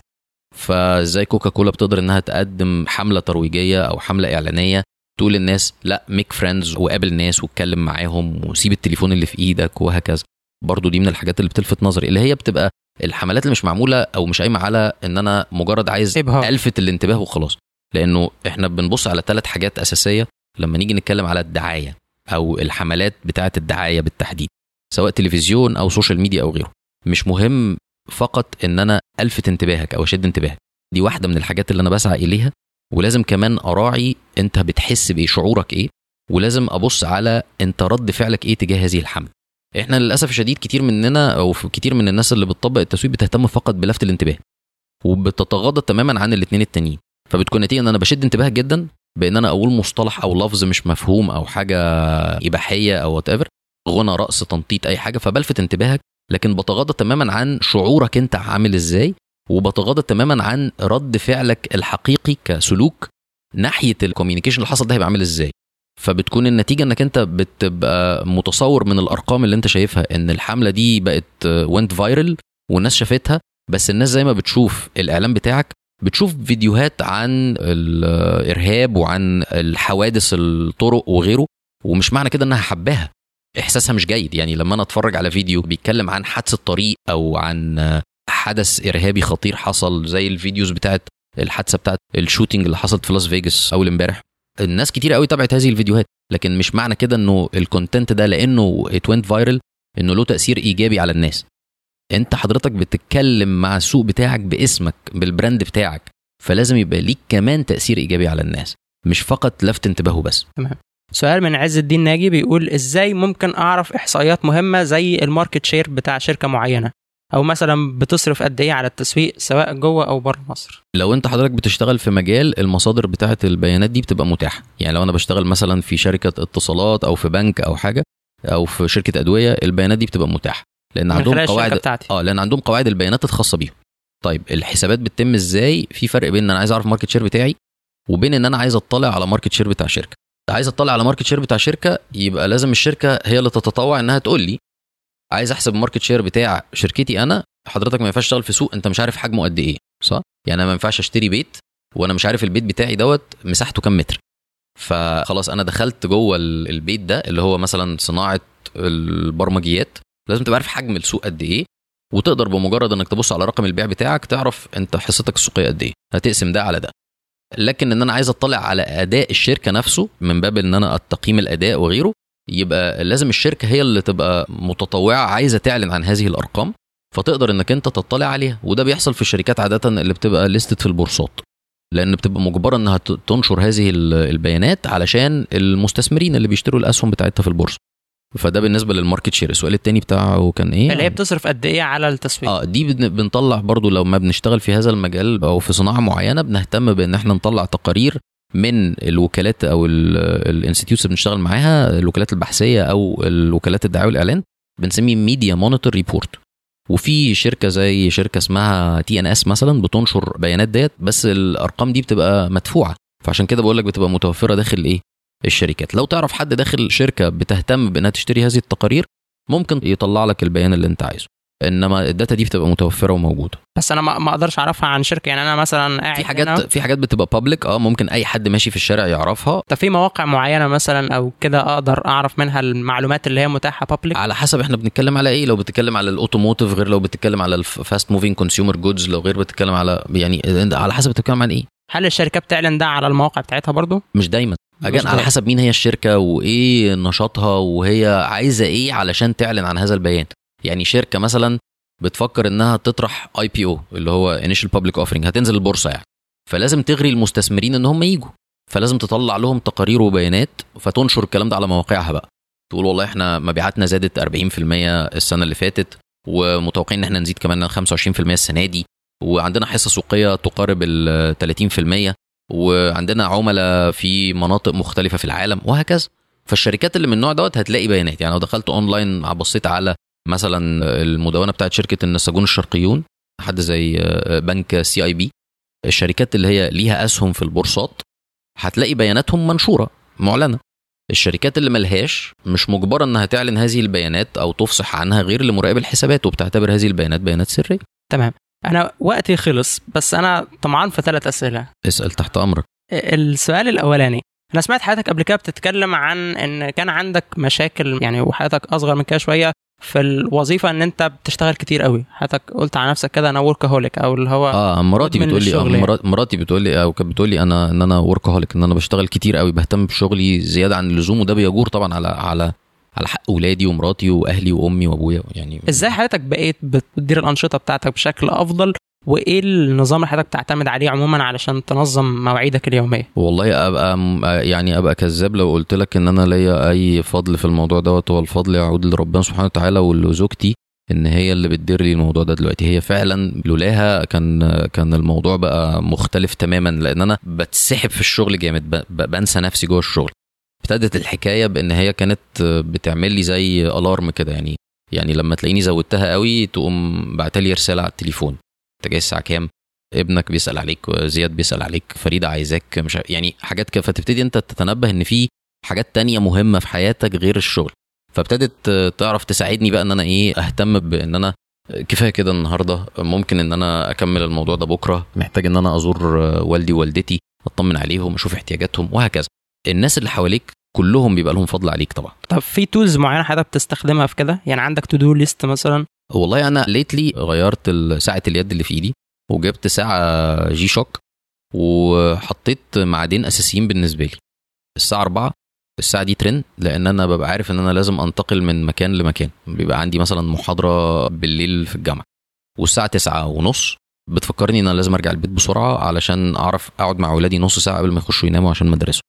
Speaker 2: فازاي كوكا كولا بتقدر إنها تقدم حملة ترويجية أو حملة إعلانية تقول للناس؟ لأ make friends وقابل ناس واتكلم معاهم وسيب التليفون اللي في إيدك وهكذا. برضو دي من الحاجات اللي بتلفت نظري اللي هي بتبقى الحملات اللي مش معمولة أو مش قايمة على إن أنا مجرد عايز
Speaker 1: إبهار.
Speaker 2: ألفت الانتباه وخلاص. لأنه إحنا بنبص على ثلاث حاجات أساسية لما نيجي نتكلم على الدعاية أو الحملات بتاعة الدعاية بالتحديد سواء تلفزيون أو social media أو غيره. مش مهم فقط إن أنا ألفت انتباهك أو أشد انتباهك. دي واحدة من الحاجات اللي أنا بسعى إليها ولازم كمان أراعي أنت بتحس بإيه شعورك إيه ولازم أبص على أنت رد فعلك إيه تجاه هذه الحملة. إحنا للأسف الشديد كتير مننا أو كتير من الناس اللي بتطبق التسويق بتهتم فقط بلفت الانتباه وبتتغاضى تماما عن الاثنين التانيين. فبتكون نتيجة إن أنا بشد انتباهك جدا بإن أنا أقول مصطلح أو لفظ مش مفهوم أو حاجة إباحية أو whatever غنى رقص تنطيط أي حاجة فبلفت انتباهك لكن بتغاضى تماما عن شعورك انت عامل إزاي وبتغاضى تماما عن رد فعلك الحقيقي كسلوك ناحية ال communication اللي حصل ده هيبقى عامل إزاي. فبتكون النتيجة انك انت بتبقى متصور من الأرقام اللي انت شايفها إن الحملة دي بقت went viral والناس شافتها بس الناس زي ما بتشوف الإعلان بتاعك بتشوف فيديوهات عن الإرهاب وعن الحوادث الطرق وغيره ومش معنى كده إنها حباها. إحساسها مش جيد. يعني لما أنا أتفرج على فيديو بيتكلم عن حادثه طريق أو عن حدث إرهابي خطير حصل زي ال videos بتاعت الحادثة بتاعت ال shooting اللي حصلت في لاس فيجاس أول امبارح. الناس كتير قوي تابعت هذه الفيديوهات لكن مش معنى كده إنه ال content ده لأنه it went viral إنه له تأثير إيجابي على الناس. أنت حضرتك بتتكلم مع السوق بتاعك باسمك بال brand بتاعك فلازم يبقى ليك كمان تأثير إيجابي على الناس مش فقط لفت انتباهه بس.
Speaker 1: سؤال من عز الدين ناجي بيقول إزاي ممكن أعرف إحصائيات مهمة زي ال market share بتاع شركة معينة؟ أو مثلا بتصرف قد إيه على التسويق سواء جوه أو بره مصر؟
Speaker 2: لو أنت حضرتك بتشتغل في مجال المصادر بتاعة البيانات دي بتبقى متاحة. يعني لو أنا بشتغل مثلا في شركة اتصالات أو في بنك أو حاجة أو في شركة أدوية البيانات دي بتبقى متاحة.
Speaker 1: لأن
Speaker 2: عندهم قواعد
Speaker 1: بتاعتهم.
Speaker 2: آه لأن عندهم قواعد البيانات الخاصة بيهم. طيب الحسابات بتتم إزاي؟ في فرق بين إن أنا عايز أعرف ال market share بتاعي وبين إن أنا عايز أطلع على market share بتاع شركة. عايز اطلع على market share بتاع شركة يبقى لازم الشركة هي اللي تتطوع انها تقول لي عايز احسب ال market share بتاع شركتي أنا حضرتك ما ينفعش تشتغل في سوق انت مش عارف حجمه قد إيه صح؟ يعني أنا ما ينفعش اشتري بيت وأنا مش عارف البيت بتاعي دوت مساحته كام متر. فخلاص أنا دخلت جوه ال- البيت ده اللي هو مثلا صناعة البرمجيات لازم تبقى عارف حجم السوق قد إيه وتقدر بمجرد انك تبص على رقم البيع بتاعك تعرف انت حصتك السوقية قد إيه هتقسم ده على ده. لكن إن أنا عايز أطلع على أداء الشركة نفسه من باب إن أنا التقييم الأداء وغيره يبقى لازم الشركة هي اللي تبقى متطوعة عايزة تعلن عن هذه الأرقام فتقدر إنك أنت تطلع عليها. وده بيحصل في الشركات عادة اللي بتبقى ليستد في البورصات لأن بتبقى مجبرة إنها تنشر هذه ال- البيانات علشان المستثمرين اللي بيشتروا الأسهم بتاعتها في البورصة. فده بالنسبة لل market share السؤال التاني بتاعه كان إيه؟
Speaker 1: اللي هي بتصرف قد إيه على التسويق؟
Speaker 2: آه دي بن- بنطلع برضو لو ما بنشتغل في هذا المجال أو في صناعة معينة بنهتم بإن إحنا نطلع تقارير من الوكالات أو ال institutes اللي بنشتغل معاها الوكالات البحثية أو الوكالات الدعاية والإعلان بنسميه media monitor report وفي شركة زي شركة اسمها TNS مثلا بتنشر بيانات ديت بس الأرقام دي بتبقى مدفوعة. فعشان كده بقول لك بتبقى متوفرة داخل إيه؟ الشركات. لو تعرف حد داخل شركة بتهتم بإنها تشتري هذه التقارير ممكن يطلع لك البيان اللي أنت عايزه. إنما ال data دي بتبقى متوفرة وموجودة.
Speaker 1: بس أنا ما أقدرش أعرفها عن شركة. يعني أنا مثلا قاعد
Speaker 2: في حاجات
Speaker 1: هنا.
Speaker 2: في حاجات بتبقى public آه ممكن أي حد ماشي في الشارع يعرفها.
Speaker 1: طب في مواقع معينة مثلا أو كده أقدر أعرف منها المعلومات اللي هي متاحة public
Speaker 2: على حسب إحنا بنتكلم على إيه. لو بتتكلم على ال automotive غير لو بتتكلم على ال fast moving consumer goods لو غير بتتكلم على يعني على حسب بتتكلم عن إيه.
Speaker 1: هل الشركة بتعلن ده على المواقع بتاعتها برضو؟
Speaker 2: مش دايما.
Speaker 1: مش
Speaker 2: أجان على. حسب مين هي الشركة وإيه نشاطها وهي عايزة إيه علشان تعلن عن هذا البيان. يعني شركة مثلا بتفكر إنها تطرح IPO اللي هو initial public offering هتنزل البورصة يعني. فلازم تغري المستثمرين إن هم يجوا فلازم تطلع لهم تقارير وبيانات فتنشر الكلام ده على مواقعها بقى. تقول والله إحنا مبيعاتنا زادت 40% السنة اللي فاتت ومتوقعين إن إحنا نزيد كمان 25% السنة دي. وعندنا حصة سوقية تقارب ال 30% وعندنا عملاء في مناطق مختلفة في العالم وهكذا. فالشركات اللي من النوع دوت هتلاقي بيانات. يعني لو دخلت أونلاين بصيت على مثلا المدونة بتاعت شركة النساجون الشرقيون حد زي بنك CIB الشركات اللي هي ليها أسهم في البورصات هتلاقي بياناتهم منشورة معلنة. الشركات اللي ملهاش مش مجبرة إنها تعلن هذه البيانات أو تفصح عنها غير لمراقب الحسابات وبتعتبر هذه البيانات بيانات سرية.
Speaker 1: تمام. أنا وقتي خلص بس أنا طمعان في ثلاث أسئلة.
Speaker 2: اسأل تحت أمرك.
Speaker 1: السؤال الأولاني أنا سمعت حضرتك قبل كده بتتكلم عن إن كان عندك مشاكل يعني وحضرتك أصغر من كده شوية في الوظيفة إن أنت بتشتغل كتير قوي. حضرتك قلت على نفسك كده أنا وركهوليك أو اللي هو
Speaker 2: آه مراتي بتقول لي آه. مرات- مراتي بتقول لي أو كانت بتقول لي أنا إن أنا وركهوليك إن أنا بشتغل كتير قوي بهتم بشغلي زيادة عن اللزوم وده بيجور طبعا على على على حق اولادي ومراتي وأهلي وأمي وأبويا يعني
Speaker 1: إزاي حضرتك بقيت بتدير الأنشطة بتاعتك بشكل أفضل؟ وإيه النظام اللي حضرتك بتعتمد عليه عموما علشان تنظم مواعيدك اليومية؟
Speaker 2: والله أبقى يعني أبقى كذاب لو قلت لك إن أنا ليا أي فضل في الموضوع دوت. هو الفضل يعود لربنا سبحانه وتعالى ولزوجتي إن هي اللي بتدير لي الموضوع ده دلوقتي. هي فعلا لولاها كان كان الموضوع بقى مختلف تماما لأن أنا بتسحب في الشغل جامد بنسى نفسي جوه الشغل. ابتدت الحكاية بإن هي كانت بتعمل لي زي الارم كده يعني يعني لما تلاقيني زودتها قوي تقوم بعتلي رسالة على التليفون. أنت جاي الساعة كام؟ ابنك بيسأل عليك زياد بيسأل عليك فريده عايزاك مش يعني حاجات كده. فتبتدي أنت تتنبه إن في حاجات تانية مهمة في حياتك غير الشغل. فابتدت تعرف تساعدني بقى إن أنا إيه أهتم بإن أنا كفاية كده النهارده ممكن إن أنا أكمل الموضوع ده بكرة. محتاج إن أنا أزور والدي ووالدتي أطمن عليهم أشوف احتياجاتهم وهكذا. الناس اللي حواليك كلهم بيبقى لهم فضل عليك طبعا.
Speaker 1: طب في tools معينة حضرتك بتستخدمها في كده؟ يعني عندك to do list مثلا؟
Speaker 2: والله أنا lately غيرت ساعة اليد اللي في إيدي وجبت ساعة G-Shock وحطيت معادين أساسيين بالنسبة لي. الساعة 4 الساعة دي ترند لأن أنا ببقى عارف إن أنا لازم أنتقل من مكان لمكان. بيبقى عندي مثلا محاضرة بالليل في الجامعة. والساعة 9 ونص بتفكرني إن أنا لازم أرجع البيت بسرعة علشان أعرف أقعد مع أولادي نص ساعة قبل ما يخشوا يناموا عشان مدرسة.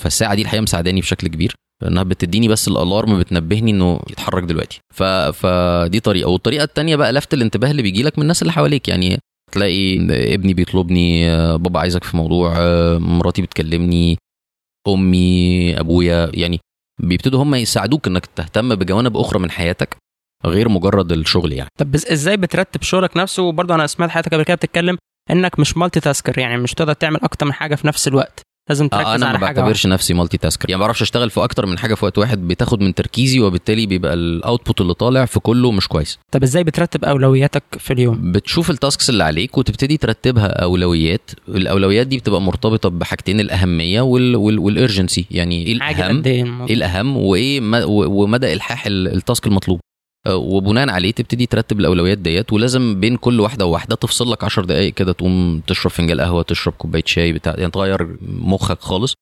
Speaker 2: فالساعة دي الحقيقة مساعداني بشكل كبير لأنها بتديني بس الألارم بتنبهني إنه يتحرك دلوقتي. ف... فدي طريقة. والطريقة التانية بقى لفت الانتباه اللي بيجي لك من الناس اللي حواليك. يعني تلاقي ابني بيطلبني بابا عايزك في موضوع مراتي بتكلمني أمي أبويا يعني بيبتدوا هم يساعدوك إنك تهتم بجوانب أخرى من حياتك غير مجرد الشغل يعني.
Speaker 1: طب إزاي بترتب شغلك نفسه؟ وبرضه أنا سمعت حياتك قبل كده بتتكلم إنك مش multitasker يعني مش تقدر تعمل أكتر من حاجة في نفس الوقت. لازم تركز
Speaker 2: آه، أنا
Speaker 1: على
Speaker 2: ما بعتبرش نفسي multitasker يعني ما بعرفش أشتغل في أكتر من حاجة في وقت واحد بتاخد من تركيزي وبالتالي بيبقى ال output اللي طالع في كله مش كويس.
Speaker 1: طب إزاي بترتب أولوياتك في اليوم؟
Speaker 2: بتشوف ال tasks اللي عليك وتبتدي ترتبها أولويات. الأولويات دي بتبقى مرتبطة بحاجتين الأهمية وال وال وال urgency يعني
Speaker 1: إيه
Speaker 2: الأهم؟
Speaker 1: قد إيه؟
Speaker 2: الأهم؟ وإيه م- ومدى إلحاح ال- ال task المطلوب؟ آه، وبناء عليه تبتدي ترتب الأولويات ديت ولازم بين كل واحدة وواحدة تفصل لك 10 دقائق كده تقوم تشرب فنجان قهوة تشرب كوباية شاي بتاع يعني تغير مخك خالص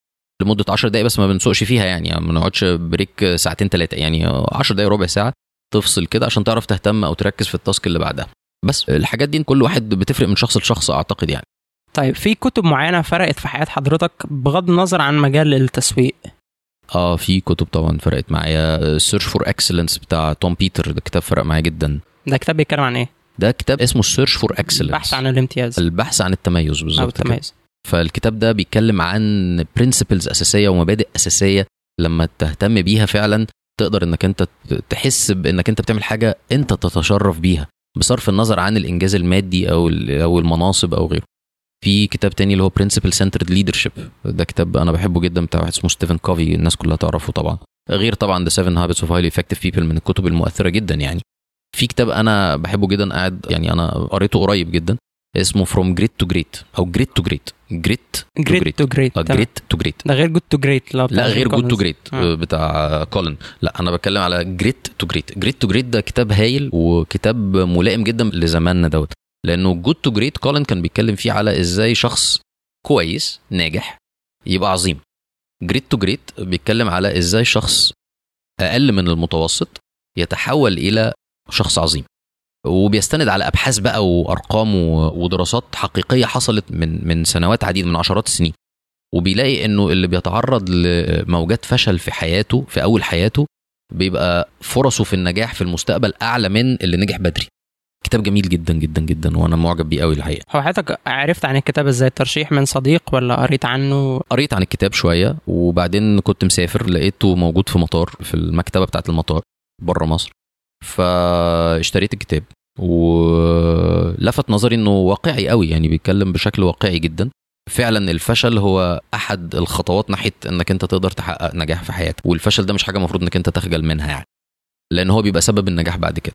Speaker 2: لمدة 10 دقائق بس ما بنسوقش فيها يعني, يعني ما نقعدش break ساعتين ثلاثة يعني 10 دقائق ربع ساعة تفصل كده عشان تعرف تهتم أو تركز في ال task اللي بعدها. بس الحاجات دي كل واحد بتفرق من شخص لشخص أعتقد يعني.
Speaker 1: طيب في كتب معينة فرقت في حياة حضرتك بغض النظر عن مجال التسويق؟
Speaker 2: آه في كتب طبعا فرقت معايا. Search for Excellence بتاع توم بيتر ده كتاب فرق معايا جدا.
Speaker 1: ده كتاب بيتكلم عن إيه؟
Speaker 2: ده كتاب اسمه Search for Excellence
Speaker 1: البحث عن الامتياز.
Speaker 2: البحث عن التميز
Speaker 1: أو
Speaker 2: بالظبط كده.
Speaker 1: التميز
Speaker 2: فالكتاب ده بيتكلم عن principles أساسية ومبادئ أساسية لما تهتم بيها فعلا تقدر إنك أنت تحس بانك أنت بتعمل حاجة أنت تتشرف بيها بصرف النظر عن الإنجاز المادي أو أو المناصب أو غيره. في كتاب تاني اللي هو Principle Centered Leadership ده كتاب أنا بحبه جدا بتاع واحد اسمه ستيفن كوفي الناس كلها تعرفه طبعا. غير طبعا The 7 Habits of Highly Effective People من الكتب المؤثرة جدا يعني. في كتاب أنا بحبه جدا قاعد يعني أنا قريته قريب جدا اسمه فروم جريت تو جريت أو جريت تو جريت جريت
Speaker 1: جريت تو جريت
Speaker 2: جريت تو جريت
Speaker 1: ده غير جود تو جريت
Speaker 2: لا غير جود تو جريت. بتاع كولن لا أنا بتكلم على جريت تو جريت جريت تو جريت ده كتاب هايل وكتاب ملائم جدا لزماننا دوت. لأنه جود تو جريت كولن كان بيتكلم فيه على إزاي شخص كويس ناجح يبقى عظيم. جريت تو جريت بيتكلم على إزاي شخص أقل من المتوسط يتحول إلى شخص عظيم. وبيستند على أبحاث بقى وأرقام ودراسات حقيقية حصلت من من سنوات عديده من عشرات السنين. وبيلاقي إنه اللي بيتعرض لموجات فشل في حياته في أول حياته بيبقى فرصه في النجاح في المستقبل أعلى من اللي نجح بدري. كتاب جميل جدا جدا جدا وأنا معجب بيه قوي الحقيقة.
Speaker 1: هو حضرتك عرفت عن الكتاب إزاي؟ ترشيح من صديق ولا قريت عنه؟
Speaker 2: قريت عن الكتاب شوية وبعدين كنت مسافر لقيته موجود في مطار في المكتبة بتاعة المطار بره مصر. فاشتريت الكتاب ولفت نظري إنه واقعي قوي يعني بيتكلم بشكل واقعي جدا. فعلا الفشل هو أحد الخطوات ناحية إنك أنت تقدر تحقق نجاح في حياتك والفشل ده مش حاجة المفروض إنك أنت تخجل منها يعني لأن هو بيبقى سبب النجاح بعد كده.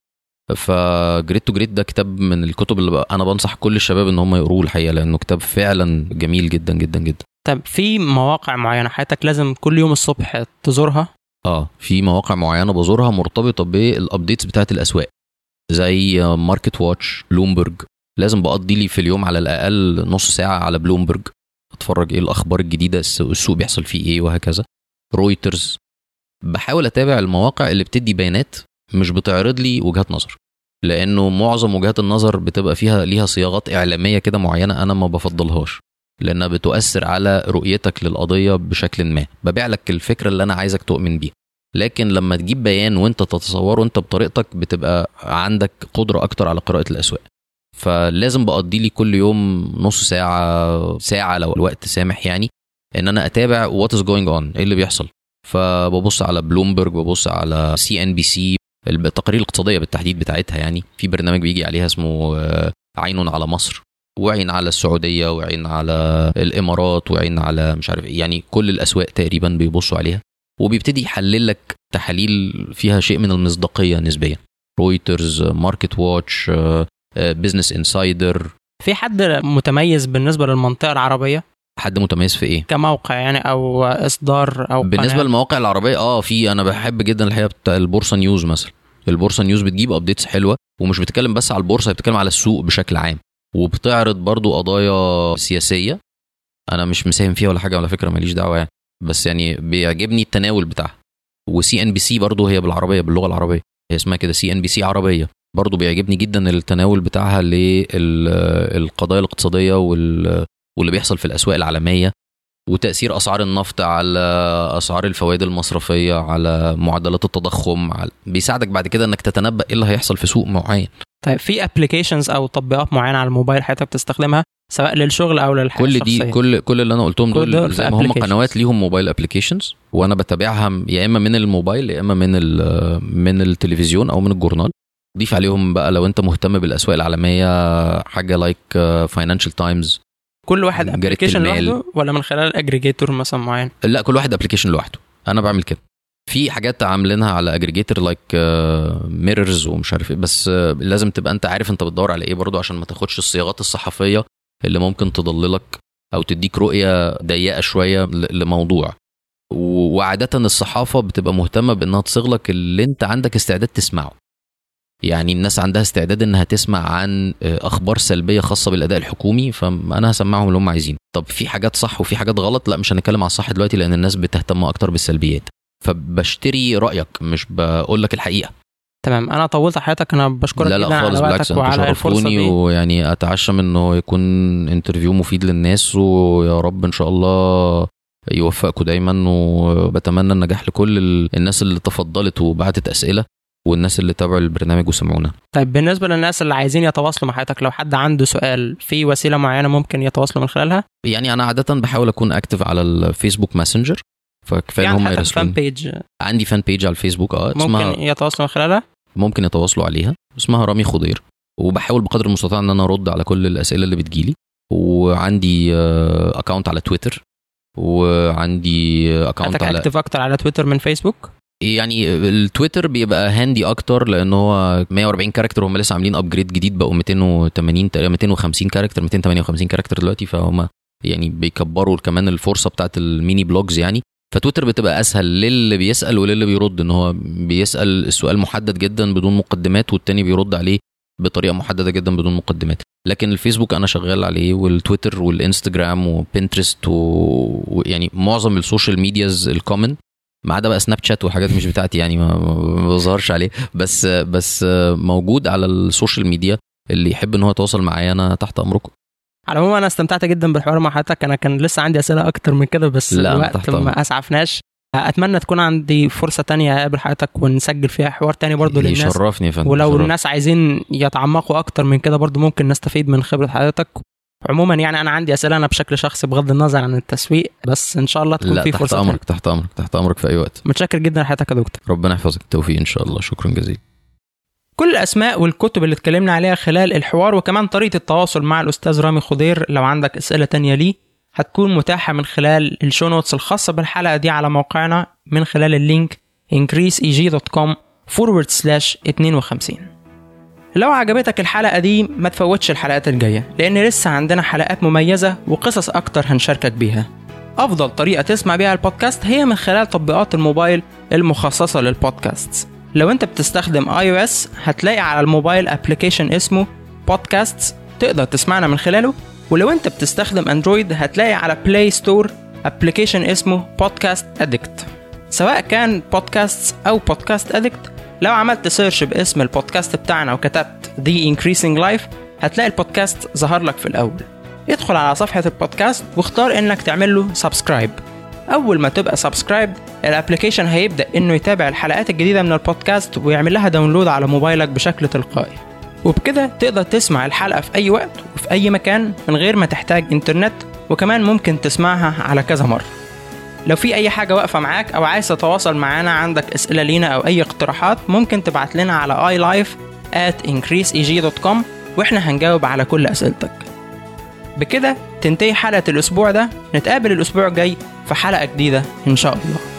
Speaker 2: فجريت تو جريت ده كتاب من الكتب اللي أنا بنصح كل الشباب إن هم يقروه الحقيقة لأنه كتاب فعلا جميل جدا جدا جدا.
Speaker 1: طب في مواقع معينة حياتك لازم كل يوم الصبح تزورها؟
Speaker 2: آه في مواقع معينة بزورها مرتبطة بال updates بتاعت الأسواق زي MarketWatch Bloomberg. لازم بقضي لي في اليوم على الأقل نص ساعة على بلومبرج أتفرج إيه الأخبار الجديدة السوق بيحصل فيه إيه وهكذا. رويترز. بحاول أتابع المواقع اللي بتدي بيانات مش بتعرض لي وجهات نظر لأنه معظم وجهات النظر بتبقى فيها ليها صياغات إعلامية كده معينة أنا ما بفضلهاش لأنها بتؤثر على رؤيتك للقضية بشكل ما ببيع لك الفكرة اللي أنا عايزك تؤمن بيها لكن لما تجيب بيان وأنت تتصوره انت بطريقتك بتبقى عندك قدرة أكتر على قراءة الأسواق فلازم بقضي لي كل يوم نص ساعة ساعة لو الوقت سامح يعني إن أنا أتابع what is going on إيه اللي بيحصل فببص على بلومبرج ببص على CNBC التقارير الاقتصادية بالتحديد بتاعتها يعني في برنامج بيجي عليها اسمه آه، عين على مصر وعين على السعودية وعين على الإمارات وعين على مش عارف إيه يعني كل الأسواق تقريبا بيبصوا عليها. وبيبتدي يحلل لك تحاليل فيها شيء من المصداقية نسبيا. رويترز MarketWatch Business Insider
Speaker 1: في حد متميز بالنسبة للمنطقة العربية؟
Speaker 2: حد متميز في إيه؟
Speaker 1: كموقع يعني أو إصدار أو
Speaker 2: بالنسبة
Speaker 1: قناة؟
Speaker 2: للمواقع العربية آه في أنا بحب جدا الحقيقة بتاع البورصة نيوز مثلا. البورصة نيوز بتجيب updates حلوة ومش بتتكلم بس على البورصة هي بتتكلم على السوق بشكل عام. وبتعرض برضو قضايا سياسية أنا مش مساهم فيها ولا حاجة على فكرة ماليش دعوة يعني. بس يعني بيعجبني التناول بتاعها. و CNBC برضو هي بالعربية باللغة العربية هي اسمها كده CNBC عربية. برضو بيعجبني جدا التناول بتاعها للقضايا الاقتصادية وال- واللي بيحصل في الأسواق العالمية وتأثير أسعار النفط على أسعار الفوائد المصرفية على معدلات التضخم على بيساعدك بعد كده إنك تتنبأ إيه اللي هيحصل في سوق معين.
Speaker 1: طيب في applications أو تطبيقات معينة على الموبايل حضرتك بتستخدمها؟ سواء للشغل أو للحياة
Speaker 2: كل دي كل كل اللي أنا قلتهم دول
Speaker 1: دول
Speaker 2: زي ما هم. قنوات ليهم mobile applications وأنا بتابعها يا إما من الموبايل يا إما من من التلفزيون أو من الجورنال. ضيف عليهم بقى لو أنت مهتم بالأسواق العالمية حاجة like Financial Times
Speaker 1: كل واحد
Speaker 2: application.
Speaker 1: لوحده ولا من خلال اجريجيتور مثلا معين؟
Speaker 2: لا كل واحد application لوحده. أنا بعمل كده. في حاجات عاملينها على aggregator like ميررز ومش عارف إيه. بس آه، لازم تبقى أنت عارف أنت بتدور على إيه برضو عشان ما تاخدش الصياغات الصحفية اللي ممكن تضللك أو تديك رؤية ضيقة شوية لموضوع. وعادة الصحافة بتبقى مهتمة بإنها تصيغ لك اللي أنت عندك استعداد تسمعه. يعني الناس عندها استعداد إنها تسمع عن آه، أخبار سلبية خاصة بالأداء الحكومي فأنا هسمعهم اللي هم عايزينه. طب في حاجات صح وفي حاجات غلط؟ لا مش هنتكلم على الصح دلوقتي لأن الناس بتهتم أكتر بالسلبيات. فبشتري رأيك مش بقول لك الحقيقة.
Speaker 1: تمام. أنا طولت حياتك أنا بشكرك
Speaker 2: لا لا خالص بالعكس
Speaker 1: أنتوا
Speaker 2: شرفتوني ويعني أتعشم إنه يكون interview مفيد للناس ويا رب إن شاء الله يوفقكم دايما وبتمنى النجاح لكل ال- الناس اللي تفضلت وبعتت أسئلة. والناس اللي تابعوا البرنامج وسمعونا.
Speaker 1: طيب بالنسبة للناس اللي عايزين يتواصلوا مع حضرتك لو حد عنده سؤال في وسيلة معينة ممكن يتواصلوا من خلالها؟
Speaker 2: يعني أنا عادة بحاول أكون active على ال Facebook Messenger
Speaker 1: فكفاية
Speaker 2: إن هم
Speaker 1: حتى
Speaker 2: fan
Speaker 1: page
Speaker 2: عندي fan page على الفيسبوك آه اسمها
Speaker 1: ممكن يتواصلوا من خلالها؟
Speaker 2: ممكن يتواصلوا عليها. اسمها رامي خضير وبحاول بقدر المستطاع إن أنا أرد على كل الأسئلة اللي بتجيلي. وعندي account على تويتر وعندي account
Speaker 1: حضرتك
Speaker 2: على
Speaker 1: active أكتر على تويتر من فيسبوك
Speaker 2: يعني التويتر بيبقى handy أكتر لأن هو 140 character هم لسه عاملين upgrade جديد بقوا 280 تقريبا 250 character 258 character دلوقتي فهم يعني بيكبروا كمان الفرصة بتاعت ال mini blogs يعني. فتويتر بتبقى أسهل للي بيسأل وللي بيرد إن هو بيسأل السؤال محدد جدا بدون مقدمات والتاني بيرد عليه بطريقة محددة جدا بدون مقدمات. لكن الفيسبوك أنا شغال عليه والتويتر والإنستجرام و Pinterest ويعني معظم ال social medias ال common ما عدا بقى Snapchat وحاجات مش بتاعتي يعني ما بظهرش عليه. بس بس موجود على ال social media اللي يحب إن هو يتواصل معايا أنا تحت أمركم.
Speaker 1: على العموم أنا استمتعت جدا بالحوار مع حضرتك. أنا كان لسه عندي أسئلة أكتر من كده بس
Speaker 2: لا،
Speaker 1: الوقت. ما أسعفناش. أتمنى تكون عندي فرصة تانية أقابل حضرتك ونسجل فيها حوار تاني برضو للناس.
Speaker 2: يشرفني يا فندم
Speaker 1: ولو
Speaker 2: يشرفني.
Speaker 1: الناس عايزين يتعمقوا أكتر من كده برضو ممكن نستفيد من خبرة حضرتك. عموما يعني أنا عندي أسئلة أنا بشكل شخصي بغض النظر عن التسويق بس إن شاء الله تكون
Speaker 2: لا
Speaker 1: في
Speaker 2: تحت
Speaker 1: فرصة.
Speaker 2: أمرك تحت أمرك تحت أمرك في أي وقت.
Speaker 1: متشكر جدا لحضرتك يا دكتور.
Speaker 2: ربنا يحفظك التوفيق إن شاء الله. شكرا جزيلا.
Speaker 1: كل الأسماء والكتب اللي اتكلمنا عليها خلال الحوار وكمان طريقة التواصل مع الأستاذ رامي خضير لو عندك أسئلة تانية ليه هتكون متاحة من خلال ال show notes الخاصة بالحلقة دي على موقعنا من خلال ال link increaseeg.com forward slash 52 لو عجبتك الحلقة دي ما تفوتش الحلقات الجاية لأن لسه عندنا حلقات مميزة وقصص أكتر هنشاركك بيها. أفضل طريقة تسمع بيها البودكاست هي من خلال تطبيقات الموبايل المخصصة للبودكاست لو أنت بتستخدم iOS هتلاقي على الموبايل application اسمه بودكاست تقدر تسمعنا من خلاله. ولو أنت بتستخدم أندرويد هتلاقي على Play Store application اسمه Podcast Addict سواء كان بودكاست أو Podcast Addict لو عملت search باسم البودكاست بتاعنا وكتبت The Increasing Life هتلاقي البودكاست ظهر لك في الأول. ادخل على صفحة البودكاست واختار إنك تعمل له subscribe أول ما تبقى subscribe ال application هيبدأ إنه يتابع الحلقات الجديدة من البودكاست ويعمل لها download على موبايلك بشكل تلقائي. وبكده تقدر تسمع الحلقة في أي وقت وفي أي مكان من غير ما تحتاج إنترنت وكمان ممكن تسمعها على كذا مرة. لو في أي حاجة واقفة معاك أو عايز تتواصل معانا عندك أسئلة لينا أو أي اقتراحات ممكن تبعت لنا على iLife at increaseeg.com وإحنا هنجاوب على كل أسئلتك. بكده تنتهي حلقة الأسبوع ده. نتقابل الأسبوع الجاي في حلقة جديدة إن شاء الله.